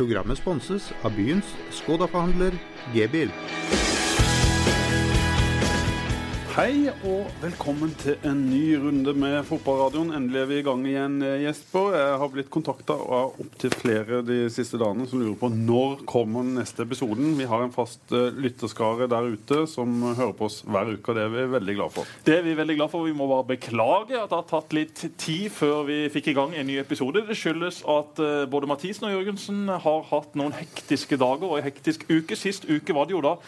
Programmet sponses av byens Skoda-forhandler G-bil. Hei og velkommen til en ny runde med Fotballradioen. Endelig er vi i gang igjen, eh, Jesper. Jeg har blitt kontakta av opptil flere de siste dagene som lurer på når kommer neste episoden. Vi har en fast eh, lytterskare der ute som hører på oss hver uke, og det er vi veldig glad for. Det er vi veldig glad for. Vi må bare beklage at det har tatt litt tid før vi fikk i gang en ny episode. Det skyldes at eh, både Mathisen og Jørgensen har hatt noen hektiske dager og en hektisk uke. Sist uke var det jo da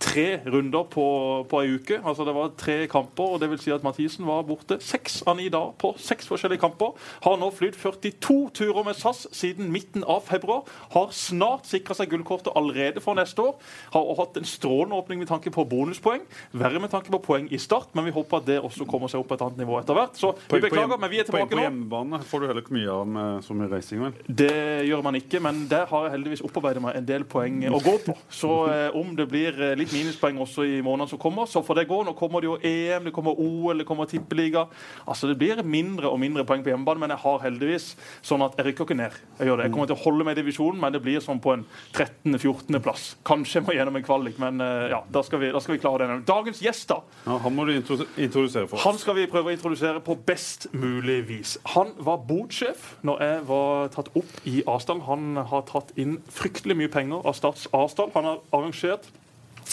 tre runder på, på ei uke. Altså Det var tre kamper, og det vil si at Mathisen var borte seks av ni dager på seks forskjellige kamper. Har nå flydd 42 turer med SAS siden midten av februar. Har snart sikra seg gullkortet allerede for neste år. Har hatt en strålende åpning med tanke på bonuspoeng. Verre med tanke på poeng i start, men vi håper at det også kommer seg opp på et annet nivå etter hvert. Så vi beklager, men vi er tilbake nå. på hjemmebane får du heller ikke mye av med så mye reising, vel? Det gjør man ikke, men der har jeg heldigvis opparbeidet meg en del poeng å gå på. Så eh, om det blir eh, litt minuspoeng også i månedene som kommer, så får det gå. Nå kommer det jo EM, det kommer OL, det kommer Tippeliga. Altså Det blir mindre og mindre poeng på hjemmebane, men jeg har heldigvis sånn at jeg rykker ikke ned. Jeg gjør det. Jeg kommer til å holde med i divisjonen, men det blir sånn på en 13.-14. plass. Kanskje jeg må gjennom en kvalik, men eh, ja, da skal vi, da skal vi klare det. Dagens gjest, da. Ja, han må du introdusere for oss. Han skal vi prøve å introdusere på best mulig vis. Han var bodsjef når jeg var tatt opp i Asdal. Han har tatt inn fryktelig mye penger av Stats Asdal. Han har arrangert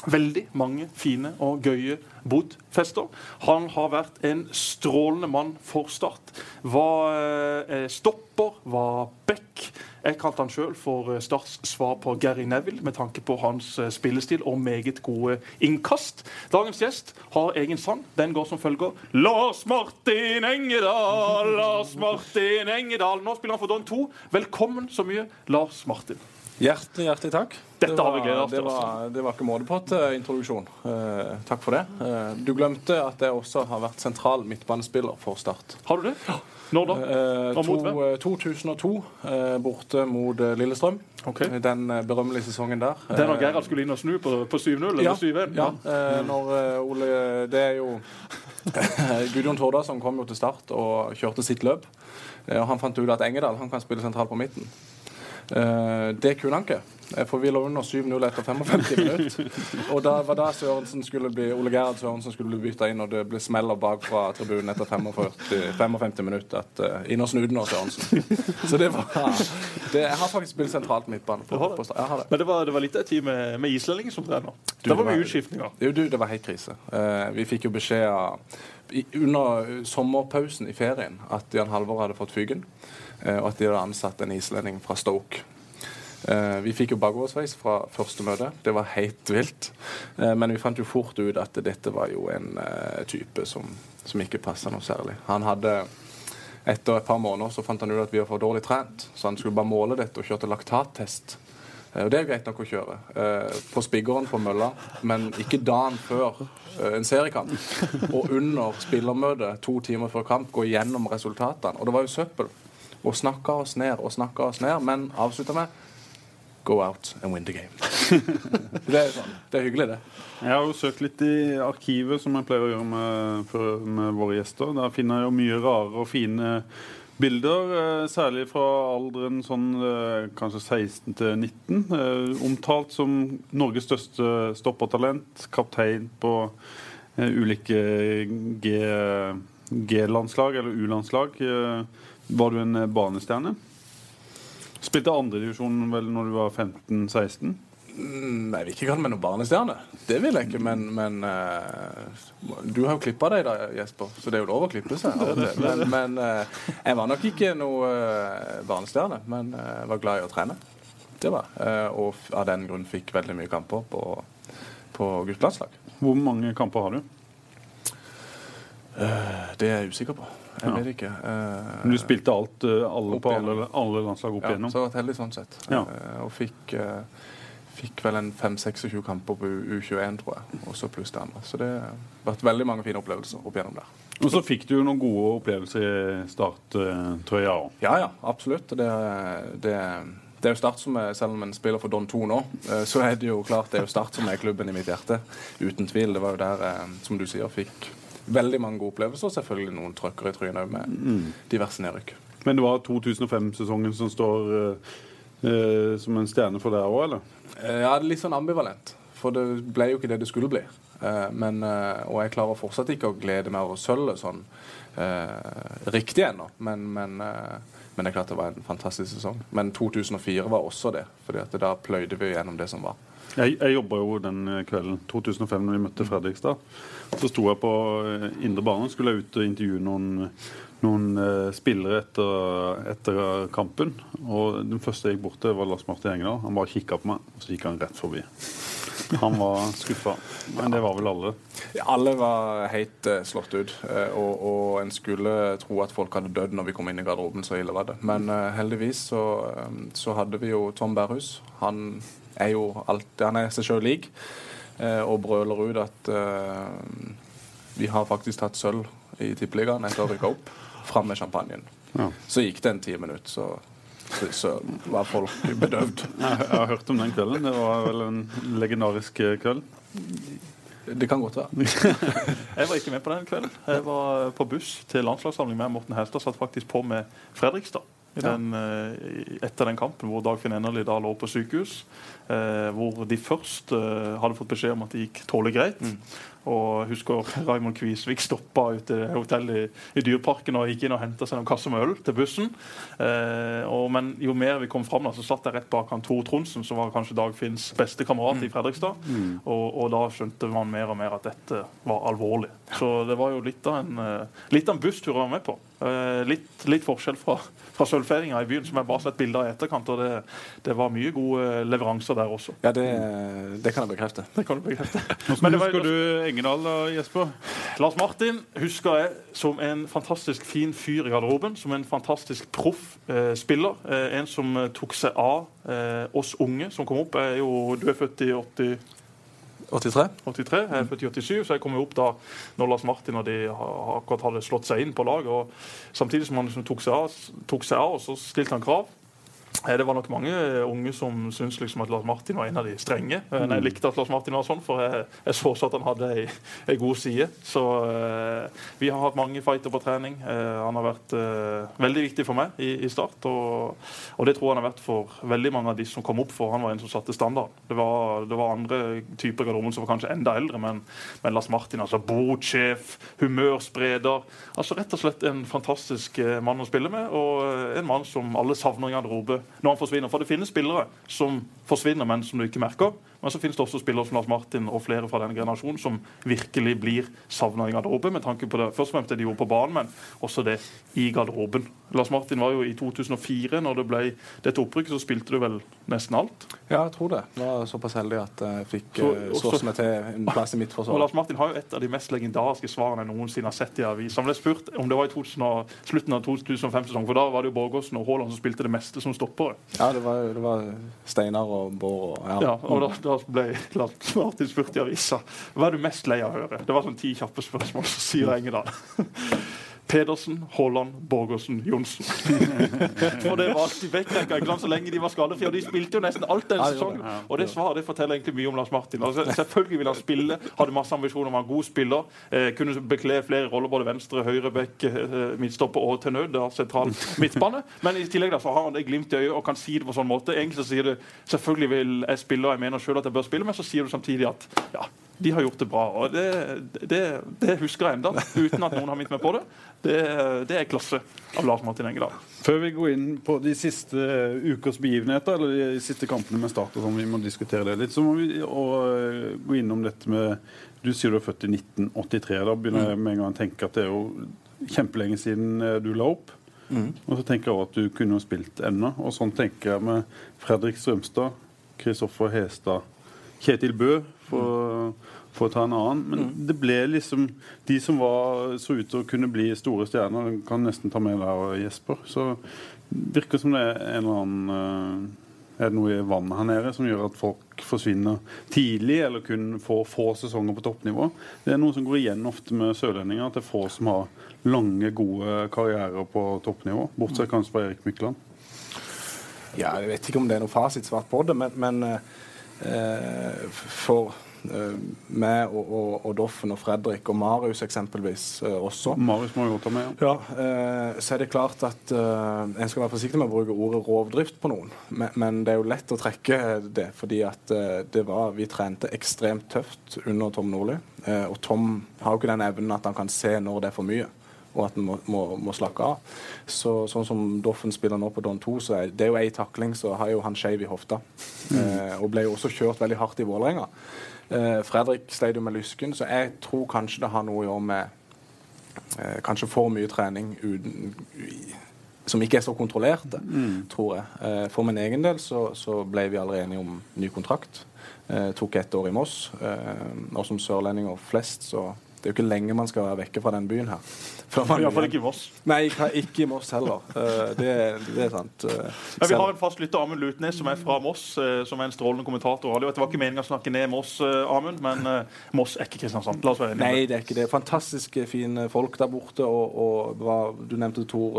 veldig mange fine og gøye bodfester. Han har vært en strålende mann for Start. Var eh, stopper, var back. Jeg kalte han sjøl for eh, Starts svar på Gary Neville med tanke på hans eh, spillestil og meget gode innkast. Dagens gjest har egen sang. Den går som følger. Lars Martin Engedal, Lars Martin Engedal. Nå spiller han for Don 2. Velkommen så mye, Lars Martin. Hjertelig, hjertelig takk. Dette Det har vi var- oss det til, var, det var ikke måte på til introduksjon. Eh, takk for det. Eh, du glemte at jeg også har vært sentral midtbanespiller for Start. Har du det? Når da? Eh, to, eh, 2002, eh, borte mot eh, Lillestrøm. Okay. Den eh, berømmelige sesongen der. Det er når Eh, Gerhard skulle inn og snu på, på 7-0 eller ja, 7-1? ja. Eh, når eh, Ole Det er jo Gudjon Torda som kom jo til start og kjørte sitt løp. Eh, og Han fant ut at Engedal han kan spille sentralt på midten. Eh, det kunne han ikke. Eh, For vi lå under 7-0 etter 55 minutter. Og da var da Sørensen skulle bli Ole Gerhard Sørensen skulle bli bytta inn, og det ble smeller bak fra tribunen etter 45, 55 minutter. At, uh, inn og nå Sørensen. Så det var det, Jeg har faktisk spilt sentralt midtbane. På, på, det. Men det var, det var litt av en tid med, med islendinger som trener. Da Det var det mye utskiftninger. Jo, du, det var helt krise. Uh, vi fikk jo beskjed av, i, under sommerpausen i ferien at Jan Halvor hadde fått fyken, eh, og at de hadde ansatt en islending fra Stoke. Eh, vi fikk jo bakoversveis fra første møte. Det var helt vilt. Eh, men vi fant jo fort ut at dette var jo en eh, type som, som ikke passa noe særlig. Han hadde etter et par måneder så fant han ut at vi var for dårlig trent, så han skulle bare måle dette og kjørte laktattest. Eh, Og Det er jo greit nok å kjøre. eh, På spiggeren på mølla, men ikke dagen før eh, en seriekamp. Og under spillermøtet to timer før kamp gå gjennom resultatene. Og det var jo søppel. Og snakka oss ned og snakka oss ned, men avslutta med Go out and win the game. det er sånn. Det er hyggelig, det. Jeg har jo søkt litt i arkivet, som jeg pleier å gjøre med, for, med våre gjester. Der finner jeg jo mye rare og fine bilder, eh, særlig fra alderen sånn eh, kanskje 16 til 19. Eh, omtalt som Norges største stoppertalent, kaptein på ulike G- G-landslag eller U-landslag. Eh, var du en barnestjerne? banestjerne? Spilte andredivisjon vel når du var 15-16? Nei, Jeg vil ikke kalle meg noen barnestjerne. Det vil jeg ikke, men, men uh, Du har jo klippa deg da, Jesper, så det er jo lov å klippe seg. Men, men uh, jeg var nok ikke noe uh, barnestjerne, men eh, jeg var glad i å trene. Det var. Eh, og av den grunn fikk veldig mye kamper på, på guttelandslag. Hvor mange kamper har du? Eh, det er jeg usikker på. Jeg Ja. ikke. Eh, Men du spilte alt, eh, alle på alle, alle landslag opp ja, igjennom? Så jeg har vært heldig sånn sett. Ja. Eh, og fikk, eh, fikk vel en 5-26 kamper på U- U21, tror jeg. Og så pluss det andre. Så det har vært veldig mange fine opplevelser opp igjennom der. Og så fikk du jo noen gode opplevelser i starttrøya òg. Ja, ja, absolutt. Det, det, det er jo Start som er, Selv om en spiller for Don 2 nå, så er det jo klart det er jo Start som er klubben i mitt hjerte. Uten tvil. Det var jo der, som du sier, fikk veldig mange gode opplevelser. Og selvfølgelig noen trøkker i trynet med diverse nedrykk. Men det var 2005-sesongen som står eh, eh, som en stjerne for deg òg, eller? Eh, Ja, det er litt sånn ambivalent. For det ble jo ikke det det skulle bli. Eh, men, eh, og jeg klarer fortsatt ikke å glede meg over sølvet sånn eh, riktig ennå. Men, men, eh, men det er klart det var en fantastisk sesong. Men 2004 var også det. at da pløyde vi gjennom det som var. Jeg, jeg jobba jo den eh, kvelden, 2005, når vi møtte Fredrikstad. Så sto jeg på eh, indre bane skulle jeg ut og intervjue noen, noen eh, spillere etter, etter kampen. Og den første jeg gikk bort til, var Lars Martin Engedal. Han bare kikka på meg, og så gikk han rett forbi. Han var skuffa. Men det var vel alle. Ja, alle var helt eh, slått ut. eh, og, og en skulle tro at folk hadde dødd når vi kom inn i garderoben. Så ille var det. Men eh, heldigvis så, så hadde vi jo Tom Berhus. Han er jo alltid, han er seg sjøl lik og brøler ut at vi har faktisk tatt sølv i Tippeligaen etter å rykke opp. Fram med champagnen. Ja. Så gikk det en ti minutter, så, så, var folk bedøvd. Jeg, jeg har hørt om den kvelden. Det var vel en legendarisk eh, kveld. Det kan godt være. Jeg var ikke med på den kvelden. Jeg var på buss til landslagssamling med Morten Helstad. Satt faktisk på med Fredrikstad i Ja. den, eh, etter den kampen hvor Dagfinn Enerli da lå på sykehus. Eh, hvor de først eh, hadde fått beskjed om at det gikk tålelig greit. Og husker Raymond Kvisvik stoppa ute i hotellet i, i Dyreparken og gikk inn og henta seg noen kasser med øl til bussen. Eh, og, men jo mer vi kom fram, da, så satt jeg rett bak han Tor Tronsen, som var kanskje Dagfinns beste kamerat i Fredrikstad. Og, og da skjønte man mer og mer at dette var alvorlig. Så det var jo litt av en, eh, litt av en busstur å være med på. Eh, litt, litt forskjell fra, fra sølvfeiringa i byen, som jeg bare har sett bilder av i etterkant. Og det, det var mye gode leveranser der også. Ja, det, det kan jeg bekrefte. Det kan du bekrefte. Men det var- husker du Engedal da, Jesper? Lars Martin husker jeg som en fantastisk fin fyr i garderoben. Som en fantastisk proff eh, spiller. Eh, en som eh, tok seg av eh, oss unge som kom opp. Er jo, du er født i 80, 83? 83, jeg er født i 87, så jeg kom jo opp da når Lars Martin og de akkurat hadde slått seg inn på laget. og Samtidig som han liksom tok, seg av, tok seg av, og så stilte han krav. Eh, Det var nok mange unge som syntes liksom at Lars Martin var en av de strenge. Men Jeg likte at Lars Martin var sånn, for jeg, jeg så også at han hadde ei, ei god side. Så eh, vi har hatt mange fighter på trening. Eh, han har vært eh, veldig viktig for meg i, i start. Og, og det tror jeg han har vært for veldig mange av de som kom opp, for han var en som satte standard. Det var, det var andre typer garderoben som var kanskje enda eldre, men, men Lars Martin, altså botsjef, humørspreder. Altså rett og slett en fantastisk eh, mann å spille med, og eh, en mann som alle savner i garderobe når han forsvinner. For det finnes spillere som forsvinner, men som du ikke merker. Men så finnes det også spillere som Lars Martin og flere fra denne generasjonen som virkelig blir savna i garderoben, med tanke på det først og fremst det de gjorde på banen, men også det i garderoben. Lars Martin var jo i 2004, når det ble dette opprykket, så spilte du vel nesten alt. Ja, jeg tror det. Jeg var såpass heldig at jeg fikk Så- eh, også- slåss meg til en plass i Og. Lars Martin har jo et av de mest legendariske svarene jeg noensinne har sett i avis. Han ble spurt om det var i 2000 slutten av 2005-sesongen, for da var det jo Borgåsen og Haaland som spilte det meste som stoppere. Ja, det var, det var Steinar og Bård og ja. Ja, og da, da ble Martin spurt i avisa hva er du mest lei av å høre. Det var sånn ti kjappe spørsmål, så sier Engedal. Pedersen, Haaland, Borgersen, Johnsen. For det var alltid backrekka så lenge de var skadefrie. Og de spilte jo nesten alt den sesongen. Og det svaret det forteller egentlig mye om Lars Martin. Altså, selvfølgelig ville han spille, hadde masse ambisjoner om å være god spiller. Eh, kunne bekle flere roller, både venstre, høyre back, eh, midtstopper og til nød da, sentral midtbane. Men i tillegg da, så har han det glimt i øyet og kan si det på sånn måte. Egentlig så sier du selvfølgelig vil jeg spille, og jeg mener selv at jeg bør spille, men så sier du samtidig at ja, de har gjort det bra. Og det, det, det husker jeg enda, uten at noen har minnet meg på det. Det, det er klasse av Lars Martin Engedal. Før vi går inn på de siste ukers begivenheter, eller de siste kampene med Start, og sånn, vi må diskutere det litt, så må vi eh, gå innom dette med Du sier du er født i 1983. Da begynner jeg med en gang å tenke at det er jo kjempelenge siden eh, du la opp. Og så tenker jeg også at du kunne spilt ennå. Og sånn tenker jeg med Fredrik Strømstad, Kristoffer Hestad, Kjetil Bø, for, for å ta en annen. Men det ble liksom De som var, så ut til å kunne bli store stjerner, kan nesten ta med deg og Jesper. Så virker som det er en eller annen eh, Er det noe i vannet her nede som gjør at folk forsvinner tidlig, eller kun får få sesonger på toppnivå? Det er noe som går igjen ofte med sørlendinger, at det er få som har lange, gode karrierer på toppnivå. Bortsett kanskje fra Erik Mykland. Ja, jeg vet ikke om det er noe fasitsvart på det, men, men eh, for Med og, og, og, Doffen og Fredrik og Marius eksempelvis også. Marius må jo ta med, ja. ja så er det klart at en skal være forsiktig med å bruke ordet rovdrift på noen. Men, men det er jo lett å trekke det, fordi at det var Vi trente ekstremt tøft under Tom Nordli. Og Tom har jo ikke den evnen at han kan se når det er for mye og at en må, må, må, slakke av. Så, sånn som Doffen spiller nå på Don 2, så er det er jo ei takling, så har jo han skeiv i hofta. Mm. Eh, og ble jo også kjørt veldig hardt i Vålerenga. Eh, Fredrik sleit jo med lysken, så jeg tror kanskje det har noe å gjøre med eh, kanskje for mye trening uten, som ikke er så kontrollerte, mm. tror jeg. Eh, for min egen del så, så, ble vi allerede enige om ny kontrakt. Eh, tok ett år i Moss. Eh, og som sørlendinger flest så det er jo ikke lenge man skal være vekke fra den byen her. Iallfall ikke i Moss. Nei, ikke i Moss heller. Uh, det, det, er sant. Uh, Men vi har en fast lytter, Amund Lutnes, som er fra Moss, uh, som er en strålende kommentator. Det var ikke meningen å snakke ned Moss, Amund, men Moss er ikke Kristiansand. La oss være enige. Nei, det er ikke det. Fantastisk fine folk der borte. Og, og du nevnte Tor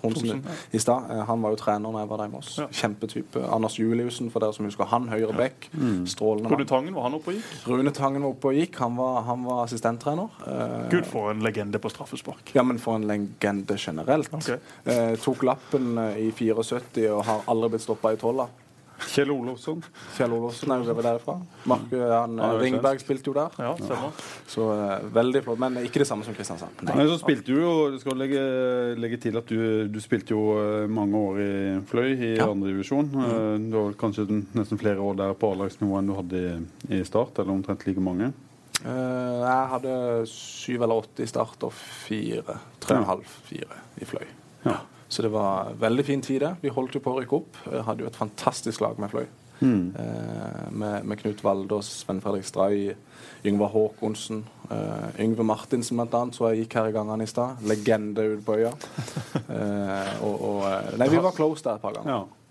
Tronsen i stad. han var jo trener da jeg var der i Moss. Ja. Kjempetype. Anders Juliussen, for dere som husker han, høyre back. Ja. Mm. Strålende. Rune Tangen, var han oppe og gikk? Rune Tangen var oppe og gikk. Han var, han var assistent trener. Uh, Gud, for en legende på straffespark. Ja, men for en legende generelt. Okay. Uh, tok lappen uh, i 74 og har aldri blitt stoppa i tolla. Kjell Olofsson. Kjell Olofsson er jo derfra. Mark, han, ja, Ringberg spilte jo der. Ja, stemmer. Så veldig flott. Men ikke det samme som Kristiansand. Nei. Men så spilte du jo, du skal legge, legge til at du, du, spilte jo mange år i Fløy i ja. andredivisjon. Mm. Du har kanskje nesten flere år der på A-lagsnivå enn du hadde i, i Start, eller omtrent like mange. Uh, jeg hadde syv eller åtte i start og fire. Tre og en halv, fire i Fløy. Ja. Så det var veldig fin tid, det. Vi holdt jo på å rykke opp. Jeg hadde jo et fantastisk lag med Fløy. Mm. Uh, med, med, Knut Valdås, Sven Fredrik Stray, Yngvar Håkonsen, uh, Yngve Martinsen bl.a., så jeg gikk her i gangene i stad. Legende ute på øya. og, og, nei, vi var close der et par ganger. Ja.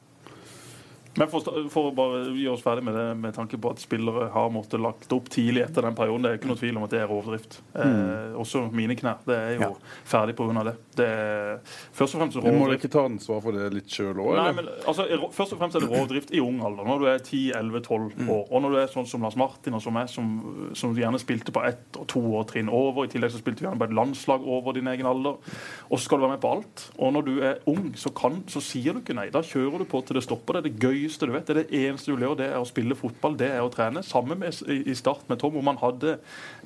Men for, for, å bare gjøre oss ferdig med det, med tanke på at spillere har måttet lagt opp tidlig etter den perioden, det er ikke noe tvil om at det er rovdrift. Eh, mm. Eh, også mine knær. Det er jo ja. ferdig pga. det. det er, først og fremst rovdrift. Må du ikke ta ansvar for det litt sjøl òg? Altså, først og fremst er det rovdrift i ung alder, når du er 10-11-12 mm. år. Og når du er sånn som Lars Martin og som jeg, som, som gjerne spilte på ett og to år trinn over. I tillegg så spilte vi gjerne på et landslag over din egen alder. Og så skal du være med på alt. Og når du er ung, så, kan, så sier du ikke nei. Da kjører du på til det stopper. Det er det gøy gøyeste du vet. Det er det eneste du lever, det er å spille fotball, det er å trene. Samme med, i start med Tom, hvor man hadde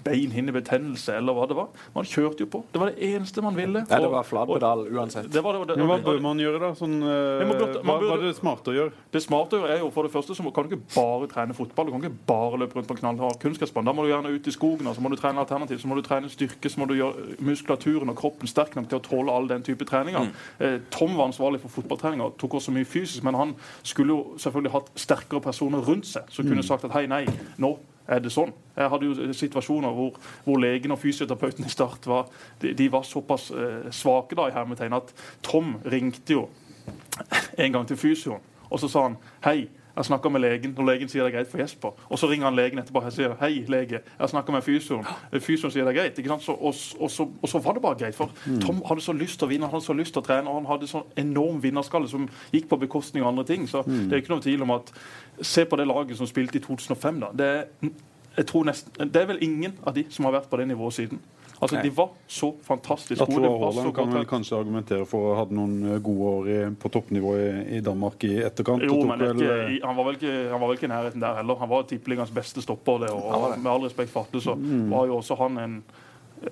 beinhinnebetennelse eller hva det var. Man kjørte jo på. Det var det eneste man ville. Nei, det var flat pedal uansett. Det var det, det, Men hva bør man gjøre, da? Sånn, uh, burde, hva, hva, er det smarte å gjøre? Det smarte å gjøre er jo for det første så kan du ikke bare trene fotball. Du kan ikke bare løpe rundt på knallhard kunstgressbane. Da må du gjerne ut i skogen, så må du trene alternativ, så må du trene styrke, så må du gjøre muskulaturen og kroppen sterk nok til å tåle all den type treninger. Mm. Eh, Tom var ansvarlig for fotballtreninger, tok også mye fysisk, men han skulle jo selvfølgelig hatt sterkere personer rundt seg som kunne mm. sagt at hei, nei, nå er det sånn. Jeg hadde jo situasjoner hvor, hvor legen og fysioterapeuten i Start var, de, de var såpass eh, svake da i hermetegn at Tom ringte jo en gang til fysioen, og så sa han hei, jeg snakker med legen, og legen sier det er greit for Jesper. Og så ringer han legen etterpå og sier hei, lege, jeg snakker med fysioen. Fysioen sier det er greit. Så, og, og, så, og, så, var det bare greit. For mm. Tom hadde så lyst til å vinne, han hadde så lyst til å trene, og han hadde sånn enorm vinnerskalle som gikk på bekostning av andre ting. Så mm. det er ikke noe tvil om at Se på det laget som spilte i 2005. da. Det er, jeg tror nesten, det er vel ingen av de som har vært på det nivået siden. Altså, De var så fantastisk gode. Atle Haaland kan vel kanskje argumentere for å ha hatt noen eh, gode år i, på toppnivå i, i, Danmark i etterkant? Jo, men vel, ikke, eh, han, var vel ikke, han var vel ikke i nærheten der heller. Han var tippeligaens beste stopper. Det, og, og Med all respekt for Atle, så mm. var jo også han en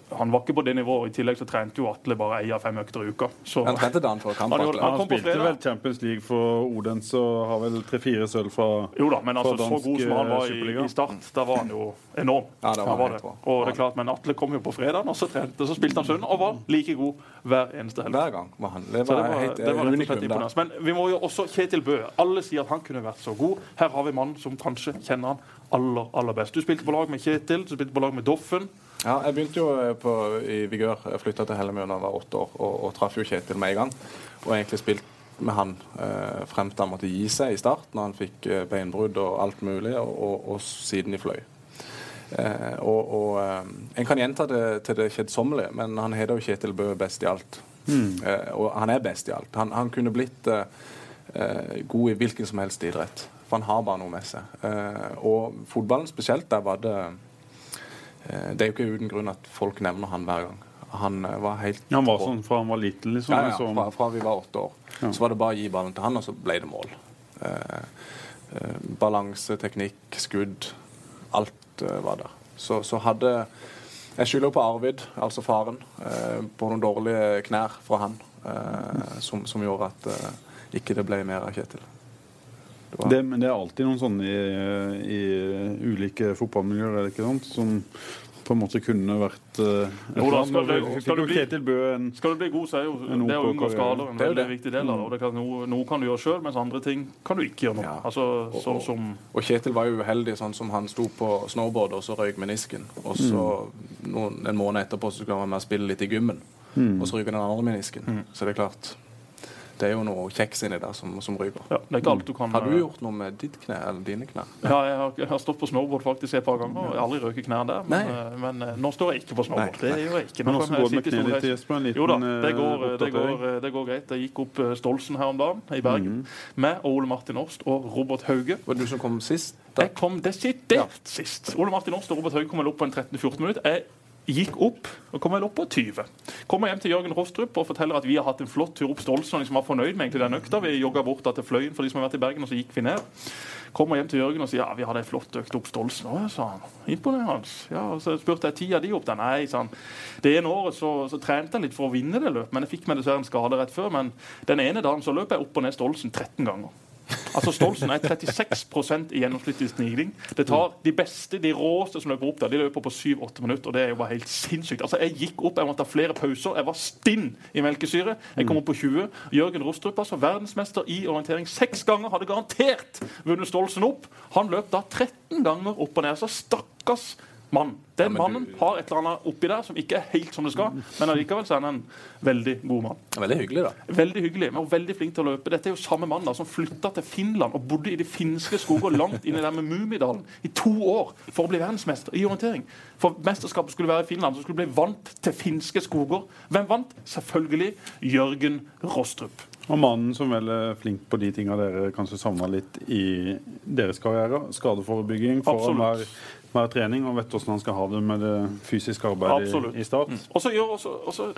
han var ikke på det nivået. I tillegg så trente jo Atle bare én av fem økter i uka. Så, han trente dagen for kamp, Han, han, han spilte vel Champions League for Odense og har vel tre-fire sølv fra Jo da, men altså, så god som han var i, i, start, da var han jo enorm. Ja, det var, var det. Og det er klart, Men Atle kom jo på fredag, og så trente, så spilte han søndag og var like god hver eneste helg. Hver gang var han. Det var, det var, helt, det var rett og slett imponerende. Men vi må jo også Kjetil Bø. Alle sier at han kunne vært så god. Her har vi mannen som kanskje kjenner han aller, aller best. Du spilte på lag med Kjetil, du spilte på lag med Doffen. Ja, jeg begynte jo eh, på, i Vigør. Jeg flytta til Hellemyr da jeg var åtte år, og, og traff jo Kjetil med en gang. Og egentlig spilt med han eh, frem til han måtte gi seg i start, når han fikk eh, beinbrudd og alt mulig, og, og, og siden i fløy. Eh, og, eh, En kan gjenta det til det kjedsommelige, men han heter jo Kjetil Bø best i alt. Mm. Eh, og han er best i alt. Han, han kunne blitt eh, god i hvilken som helst idrett. For han har bare noe med seg. Eh, og fotballen spesielt, der var det Det er jo ikke uten grunn at folk nevner han hver gang. Han eh, var helt Han var sånn fra han var liten, liksom? Ja, ja, liksom. fra, fra vi var åtte år. Ja. Så var det bare å gi ballen til han, og så ble det mål. Eh, eh, balanse, teknikk, skudd. Alt eh, var der. Så, så hadde Jeg skylder på Arvid, altså faren, eh, på noen dårlige knær fra han, eh, som, som gjorde at eh, ikke det ble mer av Kjetil. Det Det, men det er alltid noen sånne i, i ulike fotballmiljøer, er det ikke sant? Som på en måte kunne vært uh, Jo da, skal det- skal du bli- en Skal du bli god, så er jo En det å unngå skader en Det er jo veldig viktig del av det. Og det kan, noe, noe kan du gjøre sjøl, mens andre ting kan du ikke gjøre noe. Ja. Altså, Og- sånn og- som Og Kjetil var jo uheldig, sånn som han sto på snowboard og så røyk menisken. Og så noen, en måned etterpå så skulle han være med og spille litt i gymmen, og så røyker den andre menisken. Så det er klart Det er jo noe kjeks inni der som, som ryker. ja, Det er ikke alt du kan Har du eh, gjort noe med ditt kne eller dine knær? Ja, jeg har, jeg har stått på snowboard faktisk et par ganger. og Jeg har aldri røket knær der. Men, eh, men eh, nå står jeg ikke på snowboard. Nei, Det gjør jeg ikke. Nå Men hvordan går det med kneet ditt. Jesper? En liten Jo da, det går, det, går, det går greit. Jeg gikk opp Stolsen her om dagen i Bergen med Ole Martin Årst og Robert Hauge. Var det du som kom sist? Da? Jeg kom desidert sist. Ole Martin Årst og Robert Hauge kom vel opp på en 13-14 minutter. Jeg gikk opp og kom vel opp på 20. Kommer hjem til Jørgen Rostrup og forteller at vi har hatt en flott tur opp Stolsen og liksom var fornøyd med egentlig den økta. Vi jogga bort da til Fløyen for de som har vært i Bergen, og så gikk vi ned. Kommer hjem til Jørgen og sier ja, vi hadde ei flott økt opp Stolsen. Å, sa han. Imponerende. Ja, så spurte jeg tida di opp der. Nei, sa han. Det ene året så, så trente jeg litt for å vinne det løpet, men jeg fikk meg dessverre en skade rett før. Men den ene dagen så løp jeg opp og ned Stolsen 13 ganger. Altså Stolsen er 36 i gjennomsnittlig stigning. Det tar De beste, de råeste som løper opp der, de løper på 7-8 minutter. og Det er jo bare helt sinnssykt. Altså Jeg gikk opp, jeg måtte ha flere pauser. Jeg var stinn i melkesyre. Jeg kom opp på 20. Jørgen Rostrup, altså verdensmester i orientering seks ganger, hadde garantert vunnet Stolsen opp. Han løp da 13 ganger opp og ned. Så stakkars mann. Den Ja, mannen du- mannen har et eller annet oppi der som ikke er helt som det skal, men allikevel så er han en veldig god mann. Veldig hyggelig, da. Veldig hyggelig, men veldig flink til å løpe. Dette er jo samme mann da, som flytta til Finland og bodde i de finske skoger langt inni der med Mummidalen i to år for å bli verdensmester i orientering. For mesterskapet skulle være i Finland, så skulle bli vant til finske skoger. Hvem vant? Selvfølgelig Jørgen Rostrup. Og mannen som vel er flink på de tinga dere kanskje savna litt i deres karriere. Skadeforebygging, for Absolutt. mer, mer trening, og vet hvordan han skal ha det med det fysiske arbeidet Absolutt. i, start. Og så gjør også, og så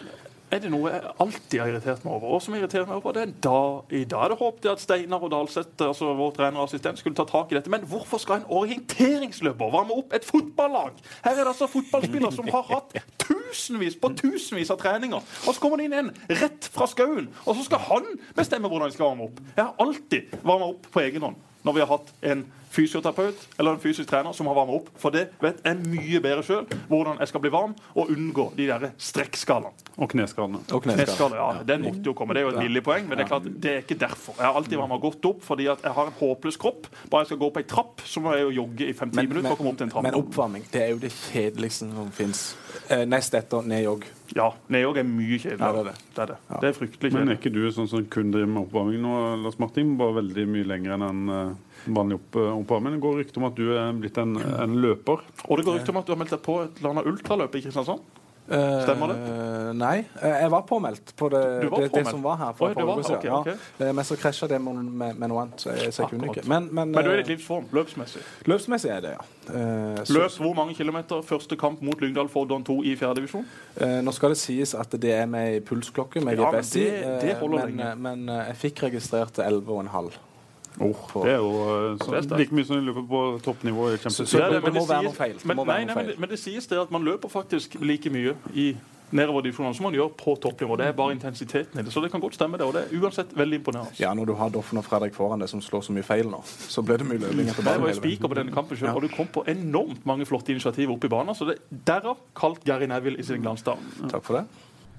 er det noe jeg alltid har irritert meg over. Og som irriterer meg over, det er da, I dag er det håp til at Steinar og Dalseth, altså vår trener og assistent, skulle ta tak i dette. Men hvorfor skal en orienteringsløper varme opp et fotballag? Her er det altså fotballspillere som har hatt tusenvis på tusenvis av treninger. Og så kommer det inn en rett fra skauen, og så skal han bestemme hvordan de skal varme opp. Jeg har alltid varma opp på egen hånd når vi har hatt en fysioterapeut eller en fysisk trener som har varma opp. For det vet jeg mye bedre sjøl, hvordan jeg skal bli varm og unngå de der strekkskallene. Og kneskallene. Og. Kneskade, ja, Den måtte jo komme. Det er jo et billig poeng, men det er klart, det er ikke derfor. Jeg har alltid varma godt opp fordi at jeg har en håpløs kropp. Bare jeg skal gå opp ei trapp, så må jeg jo jogge i fem-ti minutter for å komme opp til en trapp. men oppvarming det er jo det kjedeligste som fins. Eh, nest etter nedjogg. Ja, nedjogg er mye Ja, det er det. Det er det. Det er fryktelig Men er ikke du sånn som kun driver med oppvarming nå, Lars Martin? Bare veldig mye lenger enn en eh, vanlig opp, oppvarming. Det går rykter om at du er blitt en, en løper. Og det går rykter om at du har meldt deg på et eller annet ultraløp i Kristiansand? Stemmer Eh, nei, eh, jeg var påmeldt på det, Du var det, det som var her. for Oi, et var- okay, okay. Ja. Eh, Men så krasja det med, med, med noe annet, så jeg, så jeg kunne ikke. Men, men, Men du er i eh, ditt livsform, løpsmessig. løpsmessig er det, ja. Uh, Løp hvor mange kilometer? Første kamp mot Lyngdal for Don 2 i fjerdedivisjon? Uh, nå skal det sies at det er med i pulsklokke med Ja, men GPS i, det- det eh, men, eh, eh, jeg fikk registrert til 11,5. På- Det er jo eh, så, sterkt. like mye som de løper på toppnivå. i Så- Champions så- det, det- må være noe feil. Men, nei, nei, men, det- men det sies det at man løper faktisk like mye i nedover divisjonene som man gjør på toppnivå. Det er bare intensiteten i det. Så det kan godt stemme, det. Og det er uansett veldig imponerende. Ja, når du har Doffen og Fredrik foran deg som slår så mye feil nå, så blir det mye løping etter Jeg var jo banen. speaker på denne kampen selv, Ja. og du kom på enormt mange flotte initiativ oppe i banen. Så det derav kalt Gary Neville i sin glansdag. Takk for det.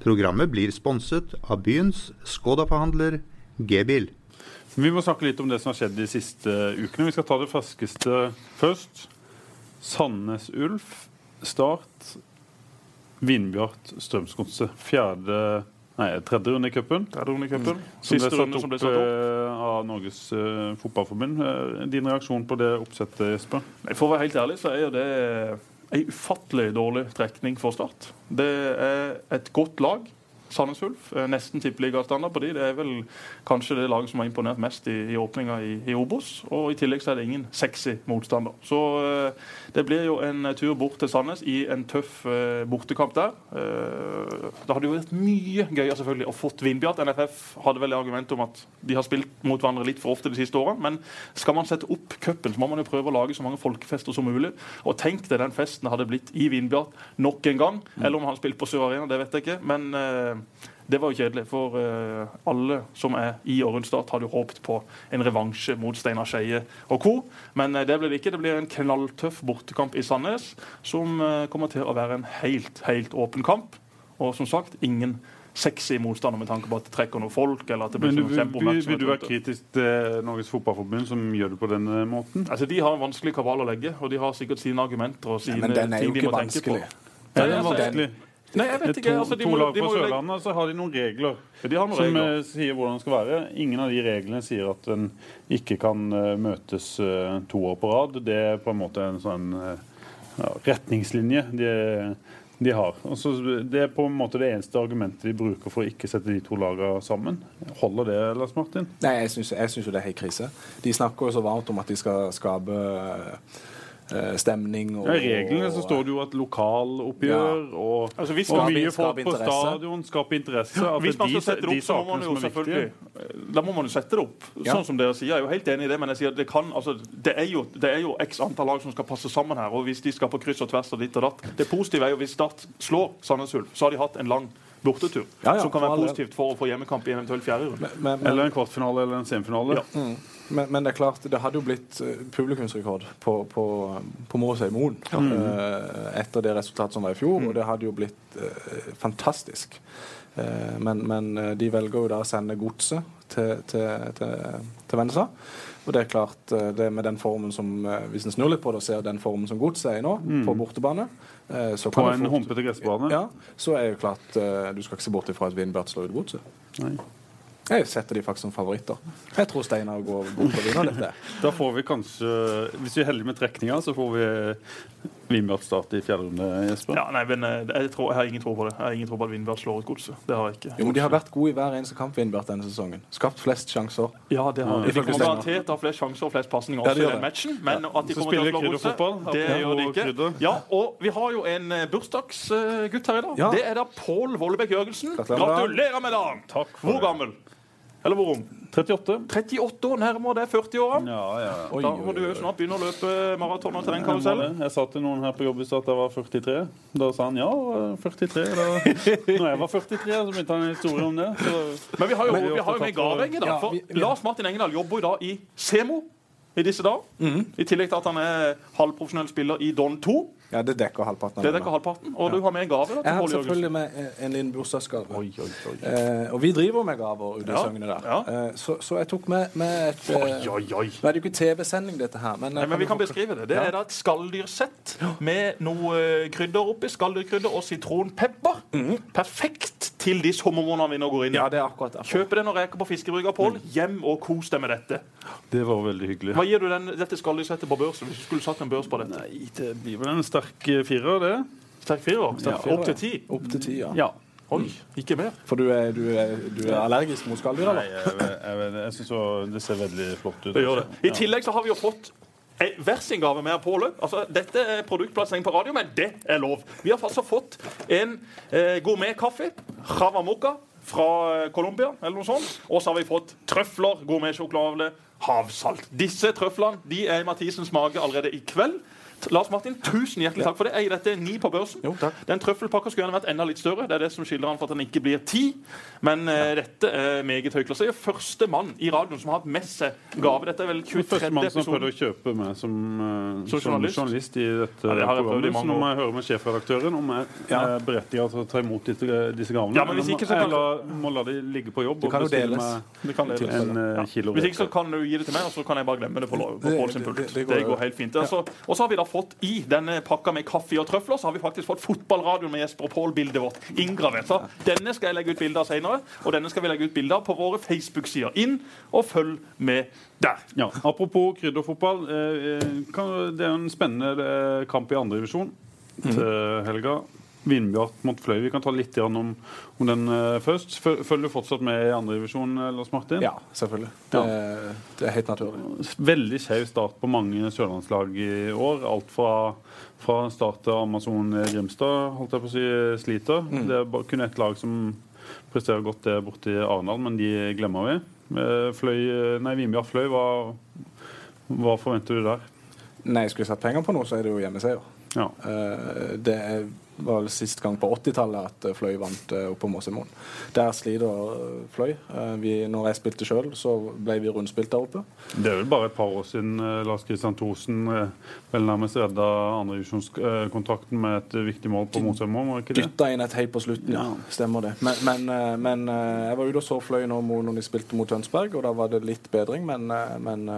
Programmet blir sponset av byens Skoda-forhandler G-bil. Vi må snakke litt om det som har skjedd de siste ukene. Vi skal ta det ferskeste først. Sandnes Ulf, Start, Vindbjart, Strømsgodset. Fjerde Nei, tredje runde i cupen. Ble Siste runde som ble satt opp. eh, av Norges uh, Fotballforbund. Uh, Din reaksjon på det oppsettet, Jesper? For å være helt ærlig så er jo det en ufattelig dårlig trekning for Start. Det er et godt lag Sandnes Ulf. Eh, nesten tippeligastandard på de. Det er vel kanskje det laget som har imponert mest i, i åpninga i, i Obos. Og i tillegg så er det ingen sexy motstander. Så eh, det blir jo en tur bort til Sandnes i en tøff eh, bortekamp der. Eh, det hadde jo vært mye gøyere selvfølgelig å fått Vindbjart. NFF hadde vel argumentet om at de har spilt mot hverandre litt for ofte de siste årene. Men skal man sette opp cupen, så må man jo prøve å lage så mange folkefester som mulig. Og tenk deg den festen hadde blitt i Vindbjart nok en gang. Eller om han har spilt på Sør Arena, det vet jeg ikke. Men eh, det var jo kjedelig. For uh, alle som er i og rundt Start, hadde jo håpet på en revansje mot Steinar Skeie og co. Men uh, det blir det ikke. Det blir en knalltøff bortekamp i Sandnes, som uh, kommer til å være en helt, helt åpen kamp. Og som sagt, ingen sexy motstander med tanke på at det trekker noen folk. eller at det blir Men du, sånn vil, vil du være kritisk til Norges Fotballforbund, som gjør det på denne måten? Altså, De har en vanskelig kabal å legge, og de har sikkert sine argumenter og sine Men den er jo ting de ikke på. Den Er vanskelig? Nei, jeg vet ikke. altså, de to må, lag legge- Sørlandet, så har de noen regler de har noen som regler. eh, sier hvordan det skal være. Ingen av de reglene sier at en ikke kan eh, møtes eh, to år på rad. Det er på en måte en sånn ja, retningslinje de, de har. Altså, det er på en måte det eneste argumentet de bruker for å ikke sette de to lagene sammen. Holder det, Lars Martin? Nei, jeg syns, jo det er helt krise. De snakker jo så varmt om at de skal skape stemning og Ja, I reglene så står det jo at lokaloppgjør og, Altså, hvis og mye folk på stadion skaper interesse. At Hvis man skal sette det de opp, så må man jo selvfølgelig. Da må man jo sette det opp. Ja. Sånn som dere sier. Jeg er jo helt enig i det, men jeg sier det kan altså, det er jo, det er jo x antall lag som skal passe sammen her. Og hvis de skal på kryss og tvers og ditt og datt Det positive er jo hvis Start slår Sandnes Ulf, så har de hatt en lang bortetur. Ja, ja, som kan være positivt for å få hjemmekamp i en eventuell fjerde runde. Eller en kvartfinale eller en semifinale. Ja. Men, men det er klart, det hadde jo blitt eh, publikumsrekord på, på, på Måsøy Moen eh, etter det resultatet som var i fjor, og det hadde jo blitt uh, fantastisk. Uh, men, men de velger jo da å sende godset til, til, til, til Vennesla. Og det er klart, det med den formen som Hvis en snur litt på det og ser den formen som godset er i nå, på bortebane så På kan det en humpete gressbane. Ja, så er jo klart Du skal ikke se bort ifra at Vindbjart slår ut godset. Jeg setter de faktisk som favoritter. Jeg tror Steinar går bort og vinner dette. Da får vi kanskje, hvis vi er heldige med trekninga, så får vi Vindbjart start i fjerde runde, Jesper. Ja, nei, men eh, jeg, tror, jeg har ingen tro på det. Jeg har ingen tro på at Vindbjart slår ut godset. Det har jeg ikke. Jo, men De har vært gode i hver eneste kamp Vindbjart denne sesongen. Skapt flest sjanser. Ja, det har de. De kommer garantert til å ha flest sjanser og flest pasninger Ja, også det i den matchen. Men at de Så kommer til å slå godset, det gjør de ikke. krydder. Ja, og vi har jo en eh, bursdagsgutt her i dag. Ja. Det er da Pål Vollebekk Jørgensen. Gratulerer med dagen. Hvor det. gammel? Eller hvor ung? 38. 38 år, nærmere det 40-åra. Ja, ja. Oi, Da oi, må du jo snart begynne å løpe maraton til den Jeg karusellen. Jeg sa til noen her på jobb i stad at jeg var 43. Da sa han ja, 43. Da, når jeg var 43, så begynte han en historie om det. Så, Men vi har jo, vi har jo med gavegge, da. For Lars Martin Engedal jobber jo da i Semo i disse dager. Mm. I tillegg til at han er halvprofesjonell spiller i Don 2. Ja, det dekker halvparten. av Det dekker halvparten. Og du har med en gave da, Jeg har selvfølgelig med eh, en liten bursdagsgave. Oi, oi, oi. Eh, og vi driver med gaver ute i Ja, sangene der. ja. Eh, så, så jeg tok med, med et eh, Oi, oi, oi. Nå er det jo ikke TV-sending, dette her. Men, Nei, men vi kan beskrive det. Det Ja. er da et skalldyrsett med noe eh, krydder oppi. Skalldyrkrydder og sitronpepper. Perfekt til de sommermånedene vi nå går inn i. Ja, det er akkurat derfor. Kjøp det når reker på fiskebrygga, Pål. Hjem og kos deg med dette. det var veldig hyggelig. Hva gir du den, dette skalldyrssettet på børsen? Hvis du skulle satt en børs på dette? Nei, det blir vel en sterk eh, firer, det. Sterk firer? Sterk Opp til ti? Opp til ti, ja. Ja. Oi, ikke mer. For du er, du er, du er allergisk mot skalldyr, Nei, jeg, jeg, jeg, jeg syns det ser veldig flott ut. Det gjør det. I tillegg så har vi jo fått hver sin gave med påløp. Altså, dette er produktplassering på radio, men det er lov. Vi har altså fått en eh, gourmetkaffe, Ravamuca, fra eh, Colombia, eller noe sånt. Og så har vi fått trøfler, gourmetsjokolade, havsalt. Disse trøflene de er i Mathisens mage allerede i kveld. Lars Martin, tusen hjertelig takk for det. Jeg gir dette ni på børsen. Jo, takk. Den trøffelpakka skulle gjerne vært enda litt større. Det er det som skiller han for at den ikke blir ti. Men eh, dette er meget høyklasse. Jeg er første mann i radioen som har hatt med seg gave. Dette er vel Den 23. første mann som prøvde å kjøpe meg som, uh, Som journalist? journalist. i dette Ja, det har programmet. Så nå må jeg høre med sjefredaktøren om jeg Ja. er berettiget til å ta imot disse, disse gavene. Ja, men hvis ikke så kan- Eller må la de ligge på jobb. Det kan jo deles. Det kan deles. En uh, Ja. Hvis ikke så kan du gi det til meg, og så kan jeg bare glemme det på, på Det- Pål sin pult. det- Det, det går- går helt fint. Altså, og så har vi da fått i denne pakka med kaffe og trøfler, så har vi faktisk fått fotballradioen med Jesper og Pål-bildet vårt inngravert. Denne skal jeg legge ut bilde av senere, og denne skal vi legge ut bilde av på våre Facebook-sider. Inn og følg med der. Ja, apropos krydderfotball. Eh, eh, det er en spennende eh, kamp i andredivisjon divisjon til helga. Vindbjart mot Fløy. Vi kan ta litt om, om den uh, først. Følger du fortsatt med i andredivisjon, Lars Martin? Ja, selvfølgelig. Det, ja. det er helt naturlig. Veldig skjev start på mange sørlandslag i år. Alt fra, fra start til Amazon Grimstad holdt jeg på å si, sliter. Mm. Det er kun ett lag som presterer godt det borte i Arendal, men de glemmer vi. Eh, Fløy, nei, Vindbjart Fløy, hva, hva forventer du der? Nei, Skulle jeg satt penger på noe, så er det jo hjemmeseier. Ja. Det er var vel sist gang på 80-tallet at eh, Fløy vant uh, oppe på Måsemoen. Der sliter uh, Fløy. Vi, når jeg spilte sjøl, så ble vi rundspilt der oppe. Det er vel bare et par år siden Lars Kristian Thorsen vel nærmest redda andredivisjonskontrakten med et viktig mål på Måsemoen, var ikke det? Dytta inn et hei på slutten, ja. Stemmer det. Men, men, men jeg var ute og så Fløy nå når de spilte mot Tønsberg, og da var det litt bedring, men, men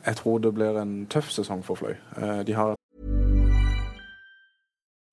jeg tror det blir en tøff sesong for Fløy. De har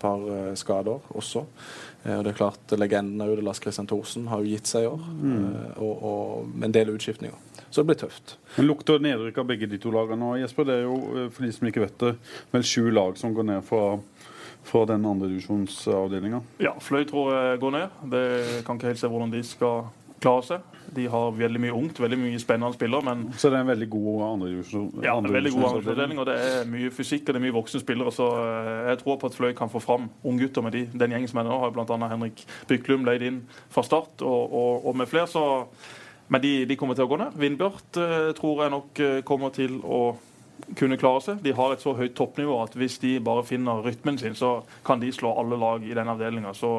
Par uh, skader også. Uh, og det er klart, Legenden av Lars Christian Thorsen har jo gitt seg i år. Mm. Uh, og, og en del utskiftninger. Så det blir tøft. Men Lukter nedrykk av begge de to lagene nå, Jesper? Det er jo, for de som ikke vet det, vel sju lag som går ned fra fra den andredivisjonsavdelinga? Ja, Fløy tror jeg går ned. Det kan ikke helt se hvordan de skal klare seg. De har veldig mye ungt, veldig mye spennende spillere. Men... Så det er en veldig god andredivisjon? Ja, en veldig god andredivisjonsavdeling. Og det er mye fysikk og det er mye voksne spillere. Så eh, jeg tror på at Fløy kan få fram unggutter med de. Den gjengen som er nå, har bl.a. Henrik Byklum leid inn fra start, og, og, og med flere. så men de, de, kommer til å gå ned. Vindbjart eh, tror jeg nok eh, kommer til å kunne klare seg. De har et så høyt toppnivå at hvis de bare finner rytmen sin, så kan de slå alle lag i den avdelinga. Så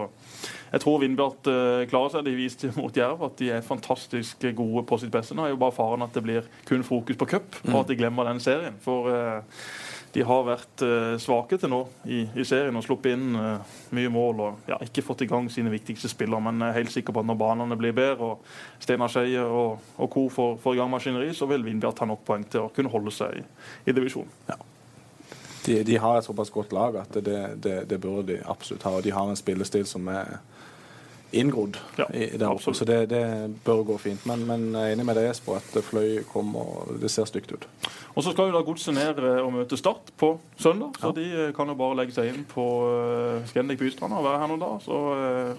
jeg tror Vindbjart uh, klarer seg. De viste mot Jerv at de er fantastisk gode på sitt beste. Nå er jo bare faren at det blir kun fokus på cup, og at de glemmer den serien. For uh, de har vært uh, svake til nå i, i, serien og sluppet inn uh, mye mål. og ja, Ikke fått i gang sine viktigste spillere, men jeg er helt sikker på at når banene blir bedre og Steinar Skeie og, og co. får, får, i gang maskineri, så vil Vindbjart ta nok poeng til å kunne holde seg i, i divisjonen. Ja. De, de, har et såpass godt lag at det, det, det burde de absolutt ha. og De har en spillestil som er inngrodd ja, i det absolutt. så det, det, bør gå fint. Men, men jeg er enig med deg, Jesper, at Fløy kommer det ser stygt ut. Og Så skal jo da Godset ned eh, og møte Start på søndag. Så ja. de eh, kan jo bare legge seg inn på uh, Scandic Bystranda og være her noen dager. Så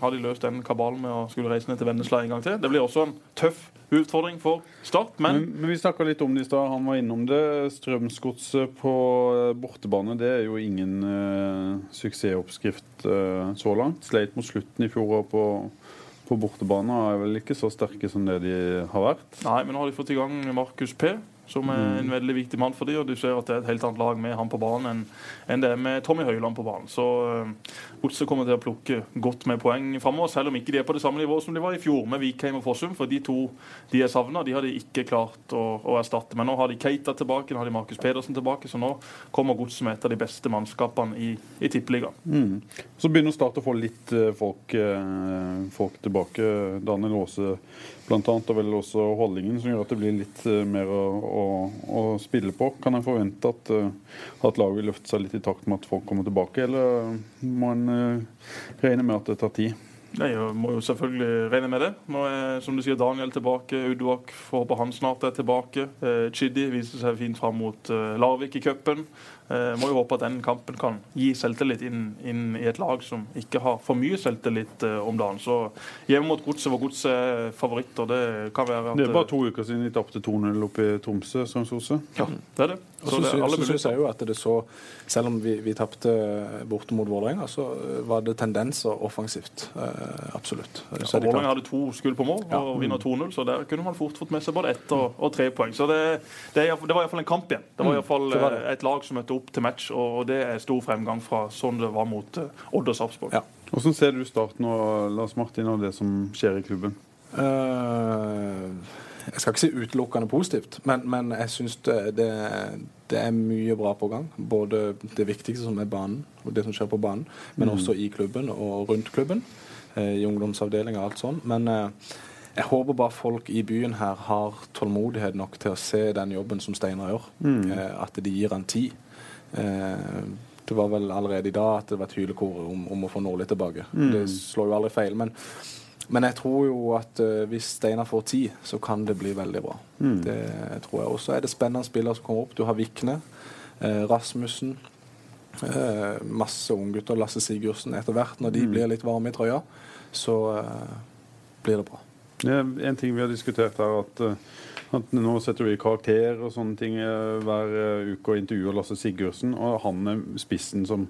har de løst den kabalen med å skulle reise ned til Vennesla en gang til. Det blir også en tøff utfordring for Start, men Men, men vi snakka litt om det i stad, han var innom det. Strømsgodset på bortebane det er jo ingen uh, suksessoppskrift så langt. Sleit mot slutten i fjor på på bortebane er vel ikke så sterke som det de har vært. Nei, men nå har de fått i gang Markus P som er mm. en veldig viktig mann for dem. Og du ser at det er et helt annet lag med han på banen enn det er med Tommy Høiland på banen. Så uh, Godset kommer til å plukke godt med poeng framover, selv om ikke de er på det samme nivået som de var i fjor med Vikheim og Fossum. For de to de er savna, de hadde ikke klart å, å, erstatte. Men nå har de Keita tilbake, nå har de Markus Pedersen tilbake, så nå kommer Godset med et av de beste mannskapene i, i Tippeligaen. Mm. Så begynner Start å få litt uh, folk, uh, folk tilbake. Daniel Aase bl.a. og vel også holdningen, som gjør at det blir litt uh, mer å, å, å, spille på. Kan jeg forvente at, uh, at laget vil løfte seg litt i takt med at folk kommer tilbake, eller må en uh, regne med at det tar tid? Nei, Jeg må jo selvfølgelig regne med det. Nå er som du sier, Daniel tilbake. Uduak får håpe han snart er tilbake. Eh, Chidi viser seg fint fram mot eh, Larvik i cupen. Eh, må jo håpe at den kampen kan gi selvtillit inn, inn, i et lag som ikke har for mye selvtillit eh, om dagen. Så hjemme mot Godset, var Godset er favoritter, det kan være at Det er bare to uker siden de tapte 2-0 oppe i Tromsø, Strømsgodset. Ja, det er det. Så synes jeg jo at det så Selv om vi, vi tapte borte mot Vålerenga, så var det tendenser offensivt. Eh, absolutt. Ja, Vålerenga hadde to skudd på mål og vinner 2-0, så der kunne man fort fått med seg både ett og, og tre poeng. Så det, det, det var iallfall en kamp igjen. Det var iallfall mm, et lag som møtte opp til match, og det er stor fremgang fra sånn det var mot uh, Odd og Sarpsborg. Ja. Hvordan ser du starten og Lars Martin og det som skjer i klubben? Uh, Jeg skal ikke si utelukkende positivt, men, men jeg syns det, det, det, er mye bra på gang. Både det viktigste som er banen, og det som skjer på banen, men mm. også i klubben og rundt klubben. Eh, I ungdomsavdelinga og alt sånn. Men eh, jeg håper bare folk i byen her har tålmodighet nok til å se den jobben som Steinar gjør. Mm. Eh, at de gir han tid. Eh, det var vel allerede i dag at det var et hylekor om, om, å få Nordli tilbake. Mm. Det slår jo aldri feil. Men, men jeg tror jo at uh, hvis Steinar får tid, så kan det bli veldig bra. Mm. Det tror jeg også. er det spennende spillere som kommer opp. Du har Vikne, uh, Rasmussen. Uh, masse unggutter. Lasse Sigurdsen. Etter hvert, når de mm. blir litt varme i trøya, så blir det bra. En ting vi har diskutert, er at at nå setter vi karakter og sånne ting hver uke og intervjuer Lasse Sigurdsen. Og han er spissen som,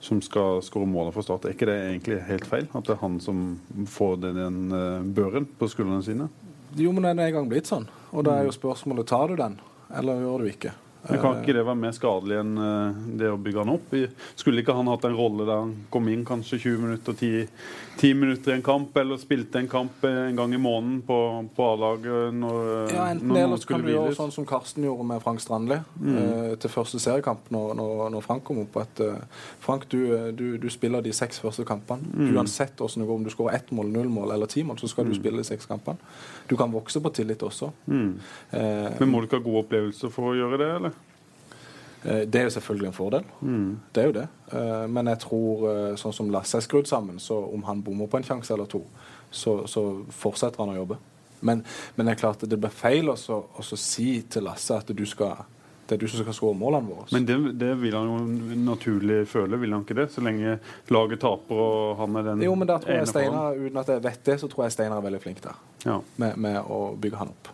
som skal skåre målet for Start. Er ikke det egentlig helt feil? At det er han som får den, den eh, børen på skuldrene sine? Jo, men den er en gang blitt sånn. Og da er jo spørsmålet tar du den, eller gjør du ikke? Men Kan ikke det være mer skadelig enn eh, det å bygge han opp? Skulle ikke han hatt en rolle der han kom inn kanskje 20 minutter, 10, 10 minutter i en kamp, eller spilte en kamp en gang i måneden på, på A-laget når, ja, enten når noen skulle hviles? Gjøre sånn som Karsten gjorde med Frank Strandli mm. uh, til første seriekamp når, når, når, Frank kom opp. At uh, Frank, du, du, du, spiller de seks første kampene. Mm. Uansett hvordan det går, om du skårer ett mål, null mål eller ti mål, så skal mm. du spille de seks kampene. Du kan vokse på tillit også. Mm. Uh, Men må du ikke ha gode opplevelser for å gjøre det, eller? Eh, det er jo selvfølgelig en fordel. Mm. Det er jo det. Eh, men jeg tror, eh, sånn som Lasse er skrudd sammen, så om han bommer på en sjanse eller to, så, så, fortsetter han å jobbe. Men, men, det er klart det blir feil å si til Lasse at du skal det er du som skal skåre målene våre. Men det, det, vil han jo naturlig føle, vil han ikke det? Så lenge laget taper og han er den Jo, men da tror jeg Steinar, uten at jeg vet det, så tror jeg Steinar er veldig flink der. Ja. Med, med, å bygge han opp.